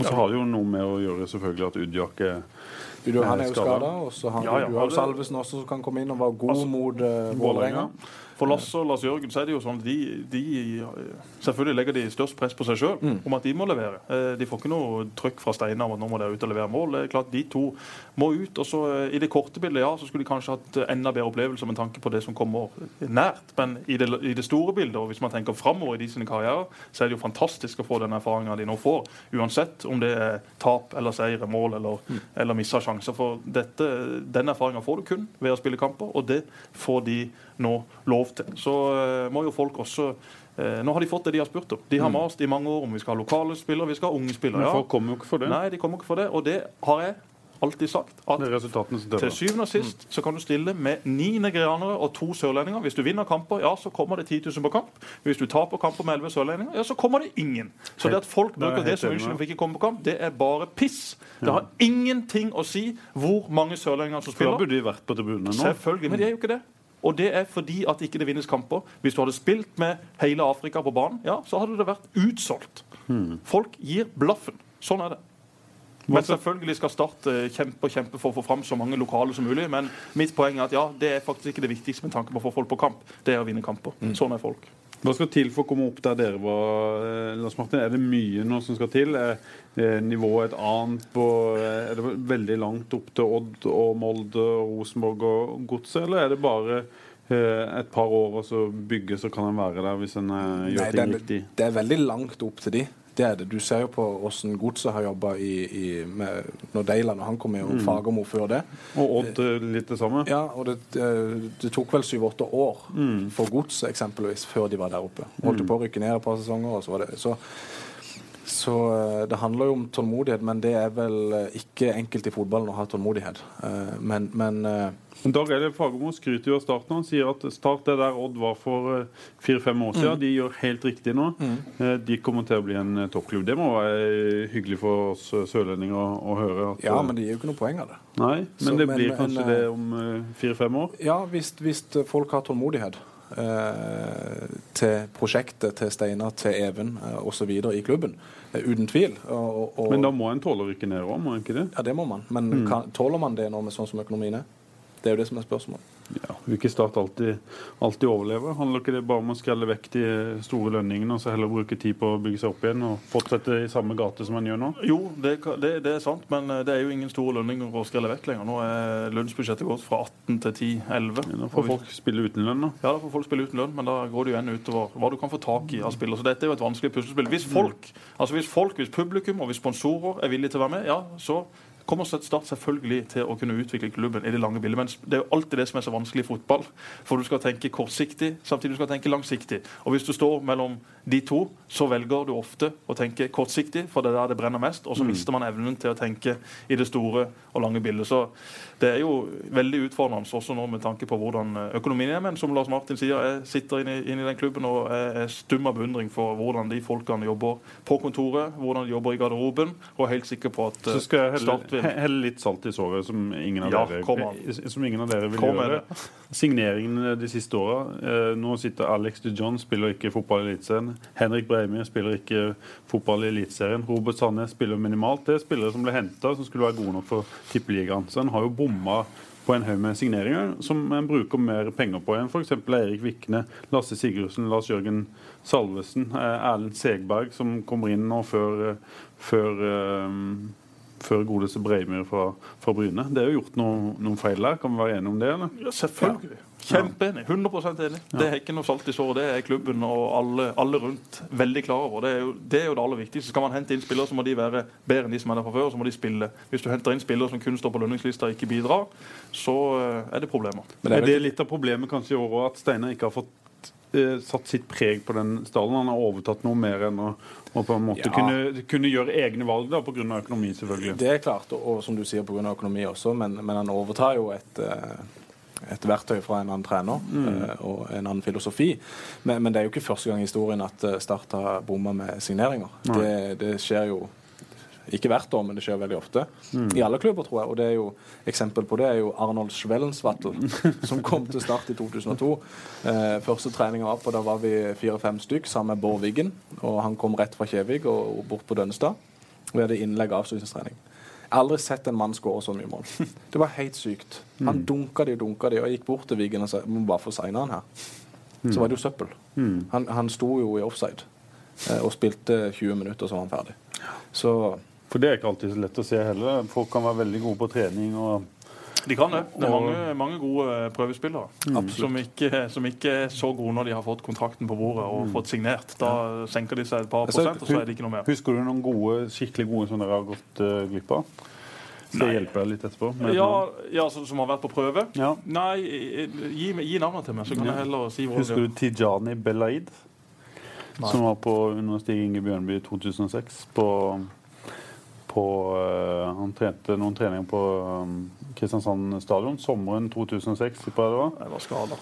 Og så har det jo noe med å gjøre selvfølgelig at Udjak er han er jo skada. Og så har ja, ja, du Salvesen også som kan komme inn og være god altså, mot uh, Vålerenga. For Lasse og Lars Jørgen så er det jo sånn de, de selvfølgelig legger de størst press på seg sjøl mm. om at de må levere. Eh, de får ikke noe trykk fra Steinar om at nå må de ut og levere mål. Det er klart De to må ut. og så eh, I det korte bildet ja, så skulle de kanskje hatt enda bedre opplevelse med tanke på det som kommer nært. Men i det, i det store bildet, og hvis man tenker framover i de sine karrierer, så er det jo fantastisk å få den erfaringa de nå får. Uansett om det er tap eller seier, mål eller, mm. eller missa sjanser. For dette, den erfaringa får du kun ved å spille kamper, og det får de nå lov til. Så uh, må jo folk også uh, Nå har de fått det de har spurt om. De har mm. mast i mange år om vi skal ha lokale spillere, vi skal ha unge spillere. Men folk kommer jo ikke for det. Nei, de kommer ikke for det. Og det har jeg alltid sagt. At til syvende og sist mm. så kan du stille med ni nigerianere og to sørlendinger. Hvis du vinner kamper, ja, så kommer det 10 000 på kamp. Hvis du taper kamper med elleve sørlendinger, ja, så kommer det ingen. Så det at folk bruker det som unnskyldning for ikke å komme på kamp, det er bare piss. Det har ingenting å si hvor mange sørlendinger som spiller. Da burde de vært på tribunene nå. Selvfølgelig, men de er jo ikke det. Og det er fordi at ikke det vinnes kamper. Hvis du hadde spilt med hele Afrika på banen, ja, så hadde det vært utsolgt. Hmm. Folk gir blaffen. Sånn er det. Men selvfølgelig skal Start eh, kjempe og kjempe for å få fram så mange lokale som mulig. Men mitt poeng er at ja, det er faktisk ikke det viktigste med tanke på å få folk på kamp. Det er å vinne kamper. Mm. Sånn er folk. Hva skal til for å komme opp der dere var, eh, Lars Martin? Er det mye nå som skal til? Er nivået et annet? På, eh, er det veldig langt opp til Odd og Molde og Rosenborg og Godset, eller er det bare et par år og så bygge, så kan en være der hvis en gjør Nei, ting riktig? Det er veldig langt opp til de. Det er det. Du ser jo på hvordan Godset har jobba når Deiland og han kom med, og mm. Fagermo før det. Og Odd litt det samme? Ja, og det, det tok vel syv-åtte år mm. for Godset eksempelvis før de var der oppe. Holdt mm. på å rykke ned et par sesonger, og så var det så så eh, det handler jo om tålmodighet, men det er vel eh, ikke enkelt i fotballen å ha tålmodighet. Men, men men Dag Eilif Fagermo skryter jo av starten. Han sier at Start er der Odd var for eh, fire-fem år siden. Mm. De gjør helt riktig nå. Mm. Eh, de kommer til å bli en eh, toppklubb. Det må være hyggelig for oss sørlendinger å, å høre. At, ja, men det gir jo ikke noe poeng av det. Nei, men Så, det blir men, kanskje en, det om fire-fem år? Ja, hvis, hvis, folk har tålmodighet. Eh, til prosjektet, til Steinar, til Even eh, osv. i klubben. Eh, uten tvil. Og, og, men da må en tåle å rykke ned òg, må en ikke det? Ja, det må man. Men mm. kan, tåler man det nå med sånn som økonomien er? Det er jo det som er spørsmålet. Ja, Vil ikke Start alltid, alltid overleve? Handler ikke det bare om å skrelle vekk de store lønningene og så heller bruke tid på å bygge seg opp igjen og fortsette i samme gate som man gjør nå? Jo, det, det, det er sant, men eh, det er jo ingen store lønninger å skrelle vekk lenger. Nå er lønnsbudsjettet gått fra 18 til 10-11. Da får folk spille uten lønn, da. Ja, da får folk spille uten lønn, men da går det jo igjen utover hva du kan få tak i av spillere. Så dette er jo et vanskelig puslespill. Hvis folk, altså hvis folk, hvis publikum og hvis sponsorer er villige til å være med, ja, så kommer Start selvfølgelig til å kunne utvikle klubben i det lange bildet. Men det er jo alltid det som er så vanskelig i fotball. For du skal tenke kortsiktig, samtidig du skal tenke langsiktig. Og hvis du står mellom de to, så velger du ofte å tenke kortsiktig, for det er der det brenner mest. Og så mister man evnen til å tenke i det store og lange bildet. Så det er jo veldig utfordrende også nå med tanke på hvordan økonomien er. Men som Lars Martin sier, jeg sitter inne, i- den klubben og er stum av beundring for hvordan de folkene jobber på kontoret, hvordan de jobber i garderoben, og er helt sikker på at skal Start vil he- litt salt i såret, som ingen av Ja, dere, som ingen av dere vil Kom det. gjøre. Signeringene de siste åra. Eh, nå sitter Alex de John, spiller ikke fotball i Eliteserien. Henrik Breimi spiller ikke fotball i Eliteserien. Robert Sandnes spiller minimalt. Det er spillere som ble henta som skulle være gode nok for Tippeligaen. Så en har jo bomma på en haug med signeringer som en bruker mer penger på enn f.eks. Eirik Vikne, Lasse Sigurdsen, Lars Jørgen Salvesen, eh, Erlend Segberg, som kommer inn nå før, eh, før eh, før godeste Breimyr fra, fra Bryne. Det er jo gjort noen, noen feil der. Kan vi være enige om det? eller? Ja, selvfølgelig. Kjempeenig. 100 enig. Det er ikke noe salt i såret. Det er klubben og alle, alle rundt veldig klar over. Det er, jo, det er jo det aller viktigste. Skal man hente inn spillere, så må de være bedre enn de som er der fra før. Så må de spille. Hvis du henter inn spillere som kun står på lønningslista og ikke bidrar, så eh, er det problemer. Men er det litt av problemet kanskje i år òg, at Steinar ikke har fått satt sitt preg på den stallen? Han har overtatt noe mer enn å, å på en måte Ja. kunne, kunne gjøre egne valg da, pga. økonomi, selvfølgelig. Det er klart, og, og som du sier pga. økonomi også, men, men han overtar jo et, eh, et verktøy fra en annen trener mm. og en annen filosofi. Men, men det er jo ikke første gang i historien at eh, Start har bomma med signeringer. Det, det skjer jo ikke hvert år, men det skjer veldig ofte. I alle klubber, tror jeg. Og det er jo, eksempel på det er jo Arnold Schwellensvattel, som kom til Start i 2002. Eh, første treninga var på, da var vi fire-fem stykk sammen med Bård Wiggen. Og han kom rett fra Kjevik og, og bort på Dønnestad. Vi hadde innlegg og avslutningstrening. Jeg har aldri sett en mann skåre så mye mål. Det var helt sykt. Han dunka de og dunka de, og jeg gikk bort til Wiggen og sa må bare få signa han her. Så var det jo søppel. Han, han sto jo i offside eh, og spilte 20 minutter, så var han ferdig. Så For det er ikke alltid så lett å se heller. Folk kan være veldig gode på trening og De kan det. Det er mange, mange gode prøvespillere prøvespillere som, ikke, som ikke er så gode når de har fått kontrakten på bordet og fått signert. Da senker de seg et par Altså, prosent, og så er det ikke noe mer. Husker du noen gode, skikkelig gode som dere har gått uh, glipp av? Skal jeg hjelpe deg litt etterpå? Ja, ja Som har vært på prøve? Ja. Nei, eh, gi, gi navnet til meg, så kan jeg heller si hvor Husker du Tijani Belaid? Som var på Stig Inge Bjørnby i 2006. På, på eh, Han trente noen treninger på um, Kristiansand stadion sommeren 2006. jeg var. Skada.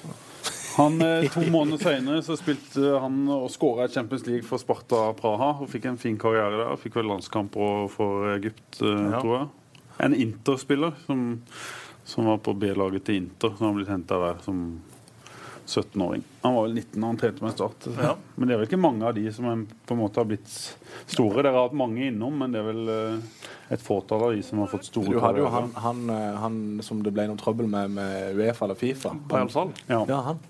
Han, eh, To måneder senere så spilte han og skåra i Champions League for Sparta Praha. og Fikk en fin karriere der. Fikk vel landskamp for Egypt, eh, Ja. tror jeg. En Inter-spiller som, som var på B-laget til Inter, som har blitt henta der som 17-åring. Han var vel 19 da han trente med Start. Ja. Men det er vel ikke mange av de som er, på en måte har blitt store. Dere har hatt mange innom, men det er vel eh, et fåtall av de som har fått store du hadde jo han, han, eh, han som det ble noe trøbbel med med Uefa eller Fifa. Sal. Ja. Ja, han.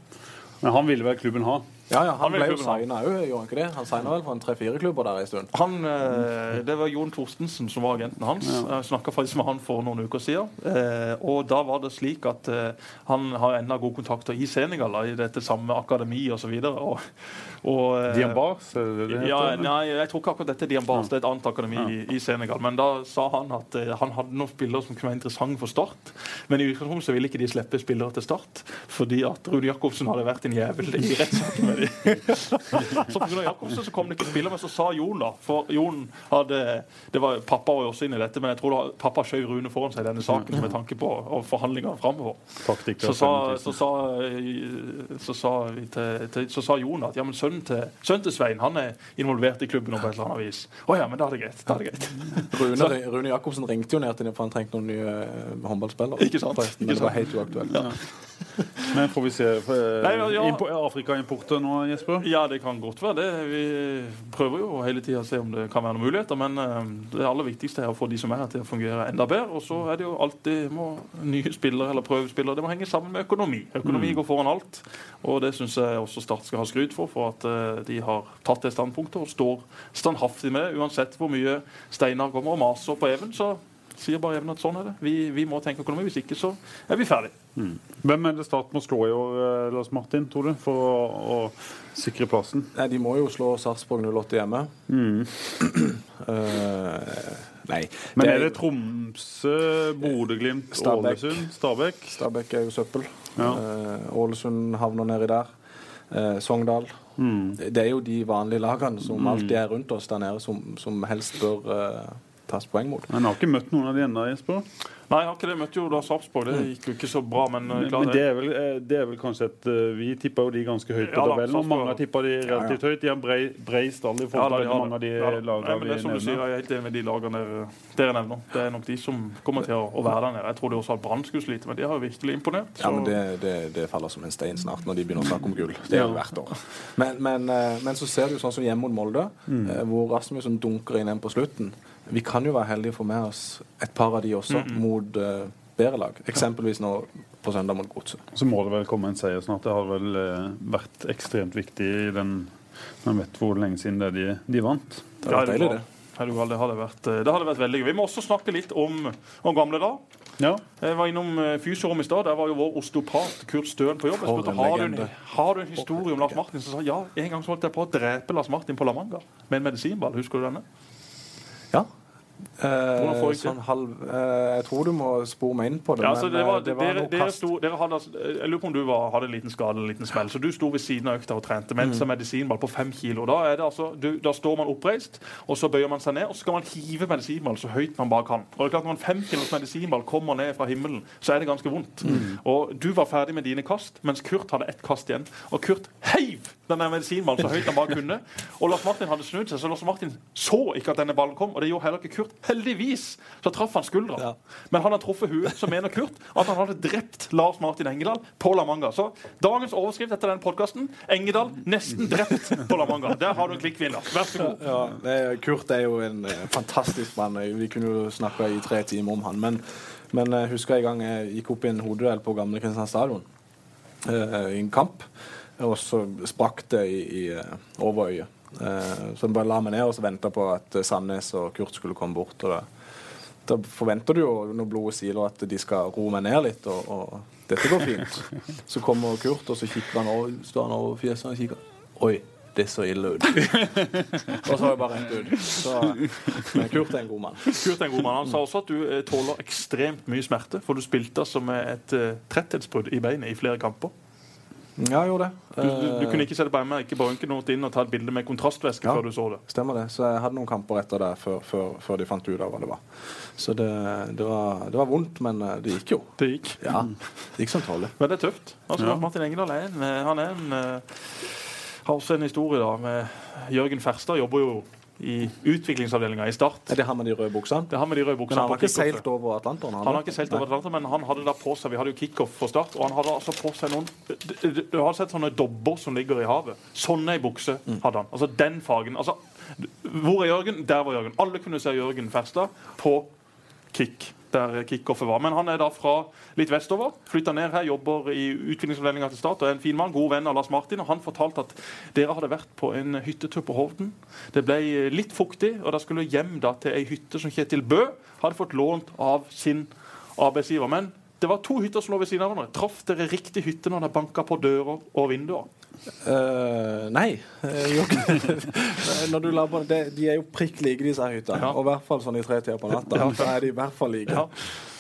Men han ville vel klubben ha. Ja, ja, Han han ble jo signa òg, gjorde han ikke det? Han signa vel for en tre-fire klubber der en stund. Han, eh, det var Jon Torstensen som var agenten hans. Jeg snakka faktisk med han for noen uker siden. Eh, og da var det slik at eh, han har enda gode kontakter i Senegal, i dette samme akademi osv. Og, og, eh, Diambars? Ja, nei, jeg tror ikke akkurat dette er Diambars. Det er et annet akademi i, i Senegal. Men da sa han at eh, han hadde noen spillere som kunne være interessante for Start. Men i utgangspunktet ville ikke de slippe spillere til Start, fordi at Rune Jacobsen hadde vært en jævel i rettssaken. så pga. Jacobsen så kom det ikke spillere, men så sa Jon, da For Jon hadde det var, Pappa var jo også inne i dette, men jeg tror da pappa skjøv Rune foran seg i denne saken med tanke på og forhandlingene framover. Så sa, så, sa, så, sa til, til, så sa Jon at ja, men sønnen til, sønnen til Svein han er involvert i klubben på et eller annet vis. Å ja, men da er det greit. Da er det greit. Rune, Rune Jacobsen ringte jo ned til dem for han trengte noen nye eh, håndballspillere. Ikke sant? Forresten, men det var helt uaktuelt. Men får vi se eh, ja, ja. impo- Afrika-importer nå, Jesper? Ja, det kan godt være det. Vi prøver jo hele tida å se om det kan være noen muligheter. Men eh, det aller viktigste er å få de som er her, til å fungere enda bedre. Og så er det jo alltid må nye spillere eller prøvespillere. Det må henge sammen med økonomi. Økonomi går foran alt. Og det syns jeg også Start skal ha skryt for, for at eh, de har tatt det standpunktet og står standhaftig med, uansett hvor mye Steinar kommer og maser på Even. Så sier bare Even at sånn er det. Vi, vi må tenke økonomi. Hvis ikke, så er vi ferdig. Hvem er det Start må slå i år, eh, Lars Martin, tror du, for å, å sikre plassen? Nei, de må jo slå Sarpsborg 08 hjemme. Eh, nei. Men er det Tromsø, Bodø-Glimt, Stabæk. Ålesund, Stabæk? Stabæk er jo søppel. Ja. Uh, Ålesund havner nedi der. Uh, Sogndal. Det er jo de vanlige lagene som alltid er rundt oss der nede, som, som helst bør tas poeng mot. Men har ikke møtt noen av de ennå, Jesper. Nei, jeg har ikke det. Møtte jo da Sarpsborg. Det gikk jo ikke så bra, men, eh, Men, det, er vel, eh, det er vel kanskje et eh, Vi tippa jo de ganske høyt på Ja tabellen, og mange har tippa de relativt høyt. De har brei, brei stall i forhold til ja, mange av de. Ja. Lagene vi som du sier, nevner. jeg er helt enig med de lagene dere, nevner. Det er nok de som kommer til å, være der nede. Jeg trodde også at Brann skulle slite, men de har jo virkelig imponert. Ja, men det, det, det faller som en stein snart når de begynner å snakke om gull. Det er jo hvert år. Men, men, men så ser du sånn som hjemme mot Molde, Mm. hvor Rasmussen dunker inn en på slutten. Vi kan jo være heldige å få med oss et par av de også mot uh, bedre lag. Eksempelvis nå på søndag mot Godset. Så må det vel komme en seier snart. Det har vel uh, vært ekstremt viktig i den Man vet hvor lenge siden det er de, de vant. Det har vært deilig, det. Det, hadde vært, eh, det hadde vært veldig gøy. Vi må også snakke litt om, om gamle dager. Ja. Jeg var innom fysiorommet i stad. Der var jo vår osteopat Kurt Støen på jobb. Jeg spurte har du, en, har du en historie om Lars Martin. Så sa ja, en gang så holdt jeg på å drepe Lars Martin på La Manga med en medisinball. Husker du denne? Ja. Eh, jeg sånn halv eh, Jeg tror du må spore meg inn på det. Ja, altså, men, det eh, var, det var dere, dere sto, dere hadde, altså- jeg lurer på om du var, hadde en liten skade en liten smell. Så du sto ved siden av økta og trente mens mm. medisinball på fem kilo. Da, er det altså, du, da står man oppreist, og så bøyer man seg ned, og så skal man hive medisinball så høyt man bare kan. Og det er klart Når en fem kilos medisinball kommer ned fra himmelen, så er det ganske vondt. Og Du var ferdig med dine kast, mens Kurt hadde ett kast igjen. Og Kurt heiv denne medisinballen så høyt han bare kunne. Og Lars Martin hadde snudd seg, så Lars Martin så ikke at denne ballen kom. Og det gjorde heller ikke Kurt. Heldigvis så traff han skuldra. Ja. Men han har truffet huet, så mener Kurt at han hadde drept Lars Martin Engedal på La Manga. Så dagens overskrift etter den podkasten Engedal nesten drept på La Manga. Der har du en klikkvinner. Vær så god. Ja, det, Kurt er jo en eh, fantastisk mann. Vi kunne jo snakka i tre timer om han. Men, men jeg husker en gang jeg gikk opp i en hodeduell på gamle Kristiansand stadion eh, i en kamp. Og så sprakk det i, i eh, over øyet. Eh, så jeg bare la meg ned og så venta på at eh, Sandnes og Kurt skulle komme bort. og da, da forventer du jo når blodet siler at de skal roe meg ned litt, og, og dette går fint. Så kommer Kurt, og så kikker han over, står han over fjeset og kikker. Oi, det så ille ut. og så var jeg bare rett ut. Så, men Kurt er en god mann. Kurt er en god mann. Han sa også at du eh, tåler ekstremt mye smerte, for du spilte som et eh, tretthetsbrudd i beinet i flere kamper. Ja, jeg gjorde det. Du, du, du kunne ikke se det på MR, ikke på røntgen noe inn og ta et bilde med kontrastvæske Ja. før du så det. Stemmer det. Så jeg hadde noen kamper etter det før, før, før de fant ut av hva det var. Så det, det, var, det var vondt, men eh, det gikk jo. Det gikk. Ja, det gikk som tålelig. Men det er tøft. Altså, ja. Martin Engedal er en, eh, han er en, eh, har også en historie da med Jørgen Ferstad. Jobber jo i utviklingsavdelinga i Start. Er det han med de røde buksene? Det har med de røde Men han har ikke seilt over Atlanteren? Han har ikke seilt over Atlanteren, men han hadde da på seg Vi hadde jo kickoff for Start, og han hadde altså på seg noen Du, har sett sånne dobber som ligger i havet. Sånne i bukse hadde han. Altså den fargen. Altså, hvor er Jørgen? Der var Jørgen. Alle kunne se Jørgen Ferstad på kick. Der kickoffet var. Men han er da fra litt vestover. Flytta ned her, jobber i utviklingsavdelinga til Start og er en fin mann. God venn av Lars Martin. Og han fortalte at dere hadde vært på en hyttetur på Hovden. Det ble litt fuktig, og da skulle hjem da til ei hytte som Kjetil Bø hadde fått lånt av sin arbeidsgiver. Men det var to hytter som lå ved siden av hverandre. Traff dere riktig hytte når dere banka på dører og vinduer? Eh, nei. det. Når du la på de, De er jo prikk like, disse her hyttene. Ja. Og i hvert fall sånn i tre tider på natta. Så er de i hvert fall like. Ja.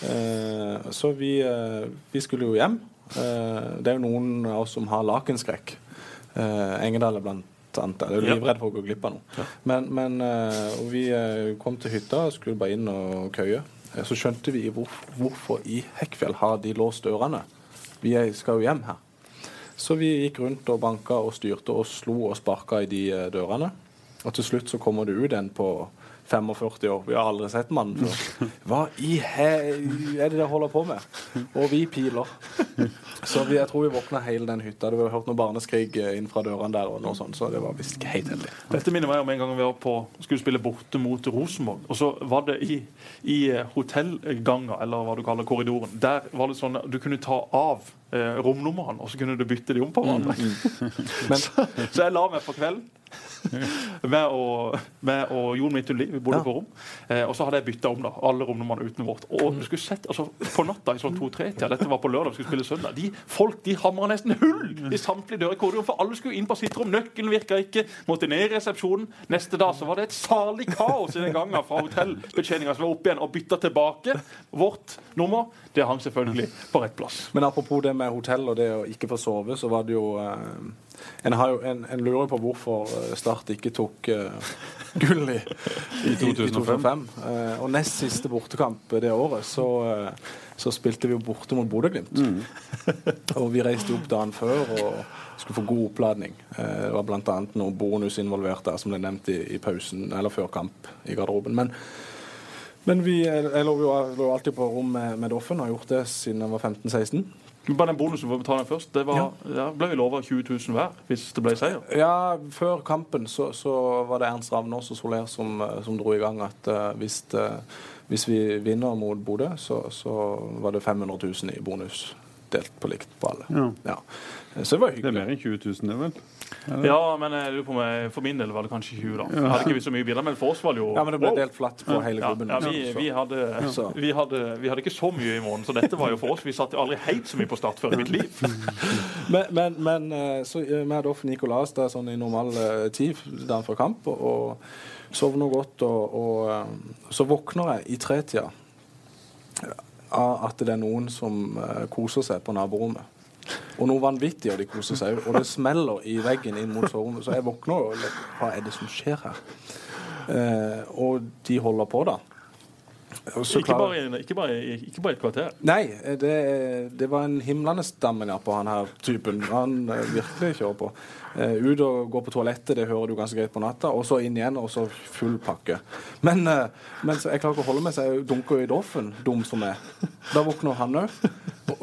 Uh, så vi, uh, vi skulle jo hjem. Eh, det er jo noen av oss som har lakenskrekk. Uh, Engedal er blant annet. Jeg er jo livredd for å gå glipp av noe. Men, men eh, vi eh, kom til hytta og skulle bare inn og køye. Eh, Så skjønte vi hvor, hvorfor i Hekkfjell har de låst dørene. Vi skal jo hjem her. Så vi gikk rundt og banka og styrte og slo og sparka i de eh, dørene. Og til slutt så kommer det ut en på 45 år. Vi har aldri sett mannen før. Hva i he er det dere holder på med? Og vi piler. Så vi, jeg tror vi våkna hele den hytta. Det var hørt noe barneskrig eh, inn fra dørene der, og noe sånt, så det var visst helt heldig. Dette minner meg om en gang vi var på, skulle spille borte mot Rosenborg. Og så var det i, i eh, hotellganga, eller hva du kaller korridoren. Der var det sånn du kunne ta av eh, romnumrene, og så kunne du bytte de om på hverandre. Mm. så jeg la meg på kvelden. med og, med og Jon Midtun Liv, Vi bodde Ja. på rom. Eh, og så hadde jeg bytta om da, alle romnumrene uten vårt. Og du skulle sett, altså På natta i sånn to-tre-tida, dette var på lørdag, vi skulle spille søndag, de folk de hamra nesten hull i samtlige dører i korridoren, for alle skulle inn på sitt rom. Nøkkelen virka ikke. Måtte ned i resepsjonen. Neste dag så var det et salig kaos i den gangen fra hotellbetjeninga som var opp igjen og bytta tilbake. Vårt nummer det hang selvfølgelig på rett plass. Men apropos det med hotell og det å ikke få sove, så var det jo eh, en, har jo, en, en lurer på hvorfor eh, Start ikke tok eh, gull i, i, i 2005. Eh, og nest siste bortekamp det året, så, eh, så spilte vi jo borte mot Bodø-Glimt. og vi reiste opp dagen før og skulle få god oppladning. Eh, det var bl.a. noe bonus involvert der, som ble nevnt i, i pausen eller før kamp i garderoben. Men men vi, jeg jeg lå jo lå alltid på rom med, med Doffen, har gjort det siden jeg var 15-16. Men Bare den bonusen for å betale den først, det var, ja. ble vi lova 20 000 hver hvis det ble seier. Ja, før kampen så, så var det Ernst Ravnås og Soler som, eh, som dro i gang at uh, hvis, uh, hvis vi vinner mot Bodø, så, så var det 500 000 i bonus delt på likt på alle. Ja. Ja. Så det var Det er mer enn 20 000, det vel? Ja, men jeg lurer på om for min del var det kanskje 20, da. Ja. hadde ikke vi så mye biler, men for oss var det jo Ja, men det ble Wow! delt flatt på hele Ja, klubben. ja, vi, vi, hadde, Så. vi, hadde, vi hadde ikke så mye i måneden, så dette var jo for oss. Vi satt jo aldri helt så mye på start før i mitt liv. Men, men, men eh, så med Nicolas gikk og la der sånn i normal eh, tid dagen før kamp, og, og sovner godt. Og, og eh, så våkner jeg i tretida av at det er noen som eh, koser seg på naborommet. Og noe vanvittig, og de koser seg. Og det smeller i veggen inn mot soverommet. Så jeg våkner og Hva er det som skjer her? Eh, og de holder på, da. Ikke bare, i- ikke, bare, ikke bare et kvarter. Nei, det, det var en himlende stammen ja, på han her typen. Han eh, virkelig kjører på. Eh, ut og gå på toalettet, det hører du ganske greit på natta. Og så inn igjen, og så full pakke. Men, eh, men så jeg klarer ikke å holde meg, så jeg dunker jo i doffen, dum som jeg. Da våkner han òg.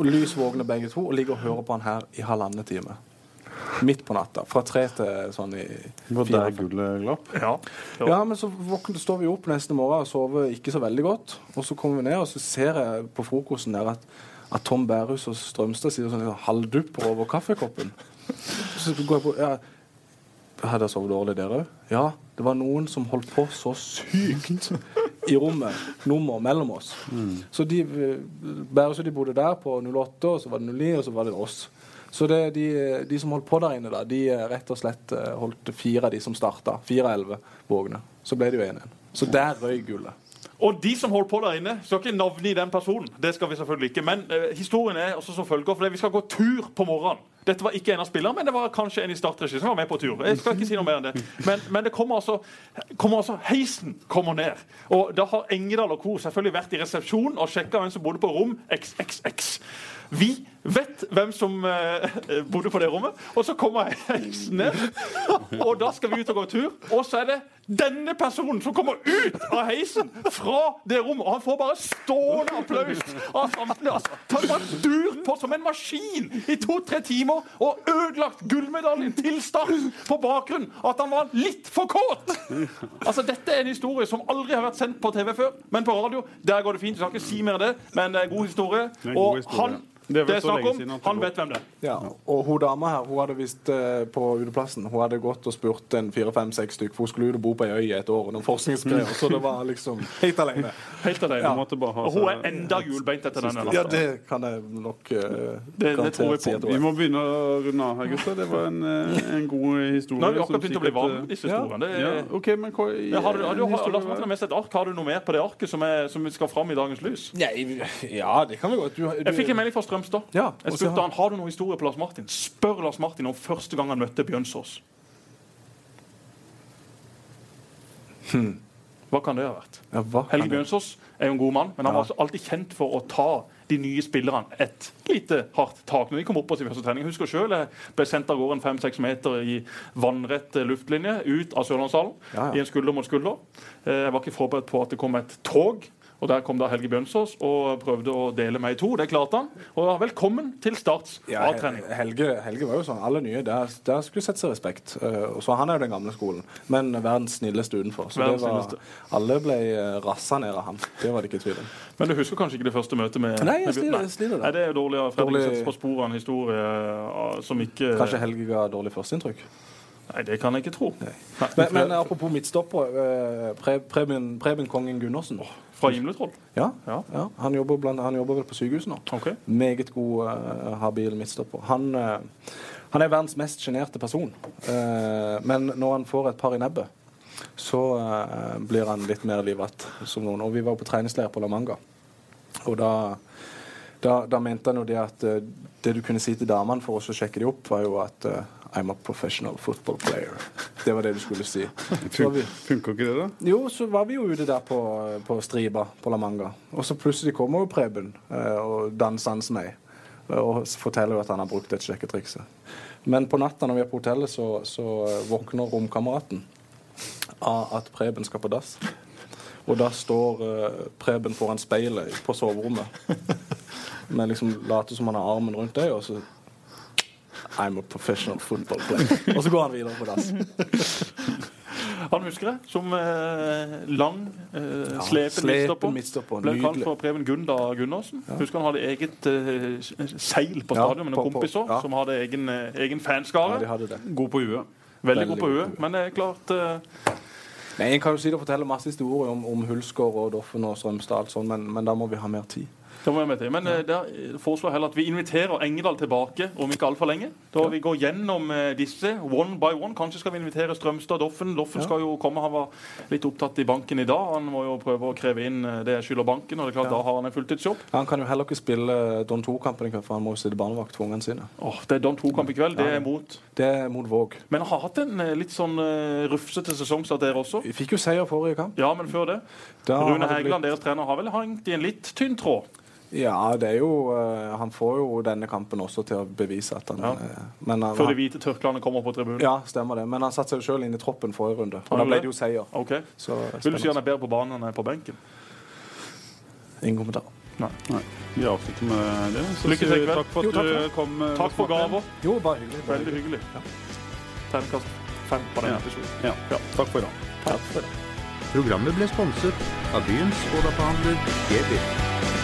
Lys våkner begge to, og ligger og hører på han her i halvannen time. Midt på natta. Fra tre til sånn i Det var fire. der gullet glapp. Ja. Ja, men så våkner, står vi opp neste morgen og sover ikke så veldig godt. Og så kommer vi ned, og så ser jeg på frokosten der at, at Tom Bærhus og Strømstad sitter sånn halvdupper over kaffekoppen. Så går jeg på ja, Hadde jeg sovet dårlig, dere òg? Ja. Det var noen som holdt på så sykt i rommet. Nummer mellom oss. Så de Bærhus og de bodde der på 08, og så var det 09, og så var det oss. Så det, de, de som holdt på der inne, da, de eh, rett og slett eh, holdt fire av de som starta. Fire av elleve vågne. Så ble det jo 1-1. Så der røy gullet. Og de som holdt på der inne, skal ikke navne i den personen. Det skal vi selvfølgelig ikke. Men eh, historien er også som følger. For vi skal gå tur på morgenen. Dette var ikke en av spillerne, men det var kanskje en i startregi som var med på tur. Jeg skal ikke si noe mer enn det. Men, men det kommer altså, kommer altså Heisen kommer ned. Og da har Engedal og co. selvfølgelig vært i resepsjonen og sjekka hvem som bodde på rom XXX. Vi vet hvem som eh, bodde på det rommet, og så kommer Heisen ned. Og da skal vi ut og gå tur, og så er det denne personen som kommer ut av heisen fra det rommet, og han får bare stående applaus av samtlige. Altså, han var dur på som en maskin i to-tre timer og ødelagt gullmedaljen til Start på bakgrunn av at han var litt for kåt! Altså, Dette er en historie som aldri har vært sendt på TV før, men på radio der går det fint. Jeg skal ikke si mer av det, men det er en god historie. Og han Det er det er snakk om, han vet hvem det er. Ja, og hun dama her hun hadde visst eh, på uteplassen Hun hadde gått og spurt en fire-fem-seks stykker, for hun skulle ut og bo på ei øy i et år. Noen forskningsgreier, så det var liksom helt alene. Helt alene. Ja. måtte bare ha Og hun er enda hjulbeint etter denne Ja, det kan jeg nok uh, det tror jeg på. Vi må begynne å runde av her, gutter. Det var en, eh, en god historie. Nå har vi akkurat begynt å bli varme med disse ja. historiene. Det Ja, OK, men hva i- Ja, har du, har du, har, du, Lars Martin har med seg et ark. Har du noe mer på det arket som, er, som skal fram i dagens lys? Ja, ja, det kan vi godt. Du, du, Jeg fikk en melding fra Strømstad. Ja, Jeg spurte har- han, har du noen historie på Lars Martin. Spør Lars Martin om første gang han møtte Bjørnsås. Hva kan det ha vært? Ja, Helge det- Bjørnsås er jo en god mann, men han Ja. var altså alltid kjent for å ta de nye spillerne et lite hardt tak. Når de kom opp på sin første trening. Jeg husker selv jeg ble sendt av gårde fem-seks meter i vannrett luftlinje ut av Sørlandshallen Ja, ja. i en skulder mot skulder. Eh, Jeg var ikke forberedt på at det kom et tog. Og Der kom da Helge Bjørnsås og prøvde å dele meg i to. Det klarte han. Og velkommen til Starts Ja, A-trening. Helge, Helge var jo sånn, alle nye, der, der skulle sette seg respekt. Eh, så han er jo den gamle skolen, men verdens snilleste utenfor. Så det var, alle ble uh, rassa ned av ham. Det var det ikke tvil om. Men du husker kanskje ikke det første møtet med Nei, jeg sliter- jeg sliter det. Nei, Det er jo dårlig av Fredrik Dårlig- settes på sporet en historie eh, som ikke Kanskje Helge ga dårlig førsteinntrykk. Nei, det kan jeg ikke tro. Nei. Men, men apropos midtstopper, uh, Preben, Preben Kongen Gundersen. Fra Gimletroll? Ja, Ja. ja han, jobber blant, han jobber vel på sykehuset nå. Okay. Meget god, eh, habil midtstopper. Han, eh, han er verdens mest sjenerte person. Eh, men når han får et par i nebbet, så eh, blir han litt mer livrett Som noen. Og vi var på treningsleir på La Manga. Og da, da, da mente han jo det at eh, det du kunne si til damene for å sjekke de opp, var jo at eh, I'm a professional football player. Det var det du skulle si. Var Funker ikke det, da? jo, så var vi jo ute der på, på Striba på La Manga. Og så plutselig kommer jo Preben eh, og danser meg. eh, Og forteller jo at han har brukt et sjekketrikset. Men på natta når vi er på hotellet, så, så eh, våkner romkameraten av at Preben skal på dass. Og da står Preben foran speilet på soverommet. Men liksom later som han har armen rundt deg, og så I'm a professional football player. Og så går han videre på dass. Han husker det som eh, lang, eh, Ja, slepen slepen midtstopper. Ble kalt for Preben Gunda Gundersen. Husker han hadde eget eh, seil på stadion med noen kompiser ja. som hadde egen, eh, egen Ja, fanskare. de. God på huet. Veldig god på huet. Men det er klart eh, Nei, En kan jo si det og fortelle masse historier om, om Hulsker og Doffen og Strømstad, og men, men da må vi ha mer tid. Det må jeg med til. Men ja. der foreslår jeg heller at vi inviterer Engedal tilbake om ikke altfor lenge. Da vi går gjennom eh, disse one by one. Kanskje skal vi invitere Strømstad Doffen. Doffen Ja. skal jo komme. Han var litt opptatt i banken i dag. Han må jo prøve å kreve inn eh, det skylder banken. Og det er klart, Ja. da har han en fulltidsjobb. Han kan jo heller ikke spille Don 2-kampen i kveld, for han må jo sitte barnevakt for ungene sine. Åh, det er Don 2-kamp i kveld. Det er mot Det er mot Våg. Men han har hatt en eh, litt sånn rufsete sesongstart, dere også. Vi fikk jo seier forrige kamp. Ja, men før det. Da Rune Hægeland, blitt... Deres trener, har vel hengt i en litt tynn tråd. Ja, det er jo uh, Han får jo denne kampen også til å bevise at han Ja. uh, men han, Før de hvite tørklærne kommer på tribunen. Ja, stemmer det. Men han satte seg selv inn i troppen forrige runde. Og da ble det? jo seier. Okay. Så Vil du si han er bedre på banen enn på benken? Ingen kommentar. Nei. Vi avslutter med det. Så Lykke til i kveld. takk for Jo, at takk du kom. eh, Takk for gaver. Jo, bare hyggelig. Bare Veldig hyggelig. Terningkast fem på den Ja. episoden. Ja. Takk for i dag. Programmet ble sponset av byens Skoda-forhandler Gebi.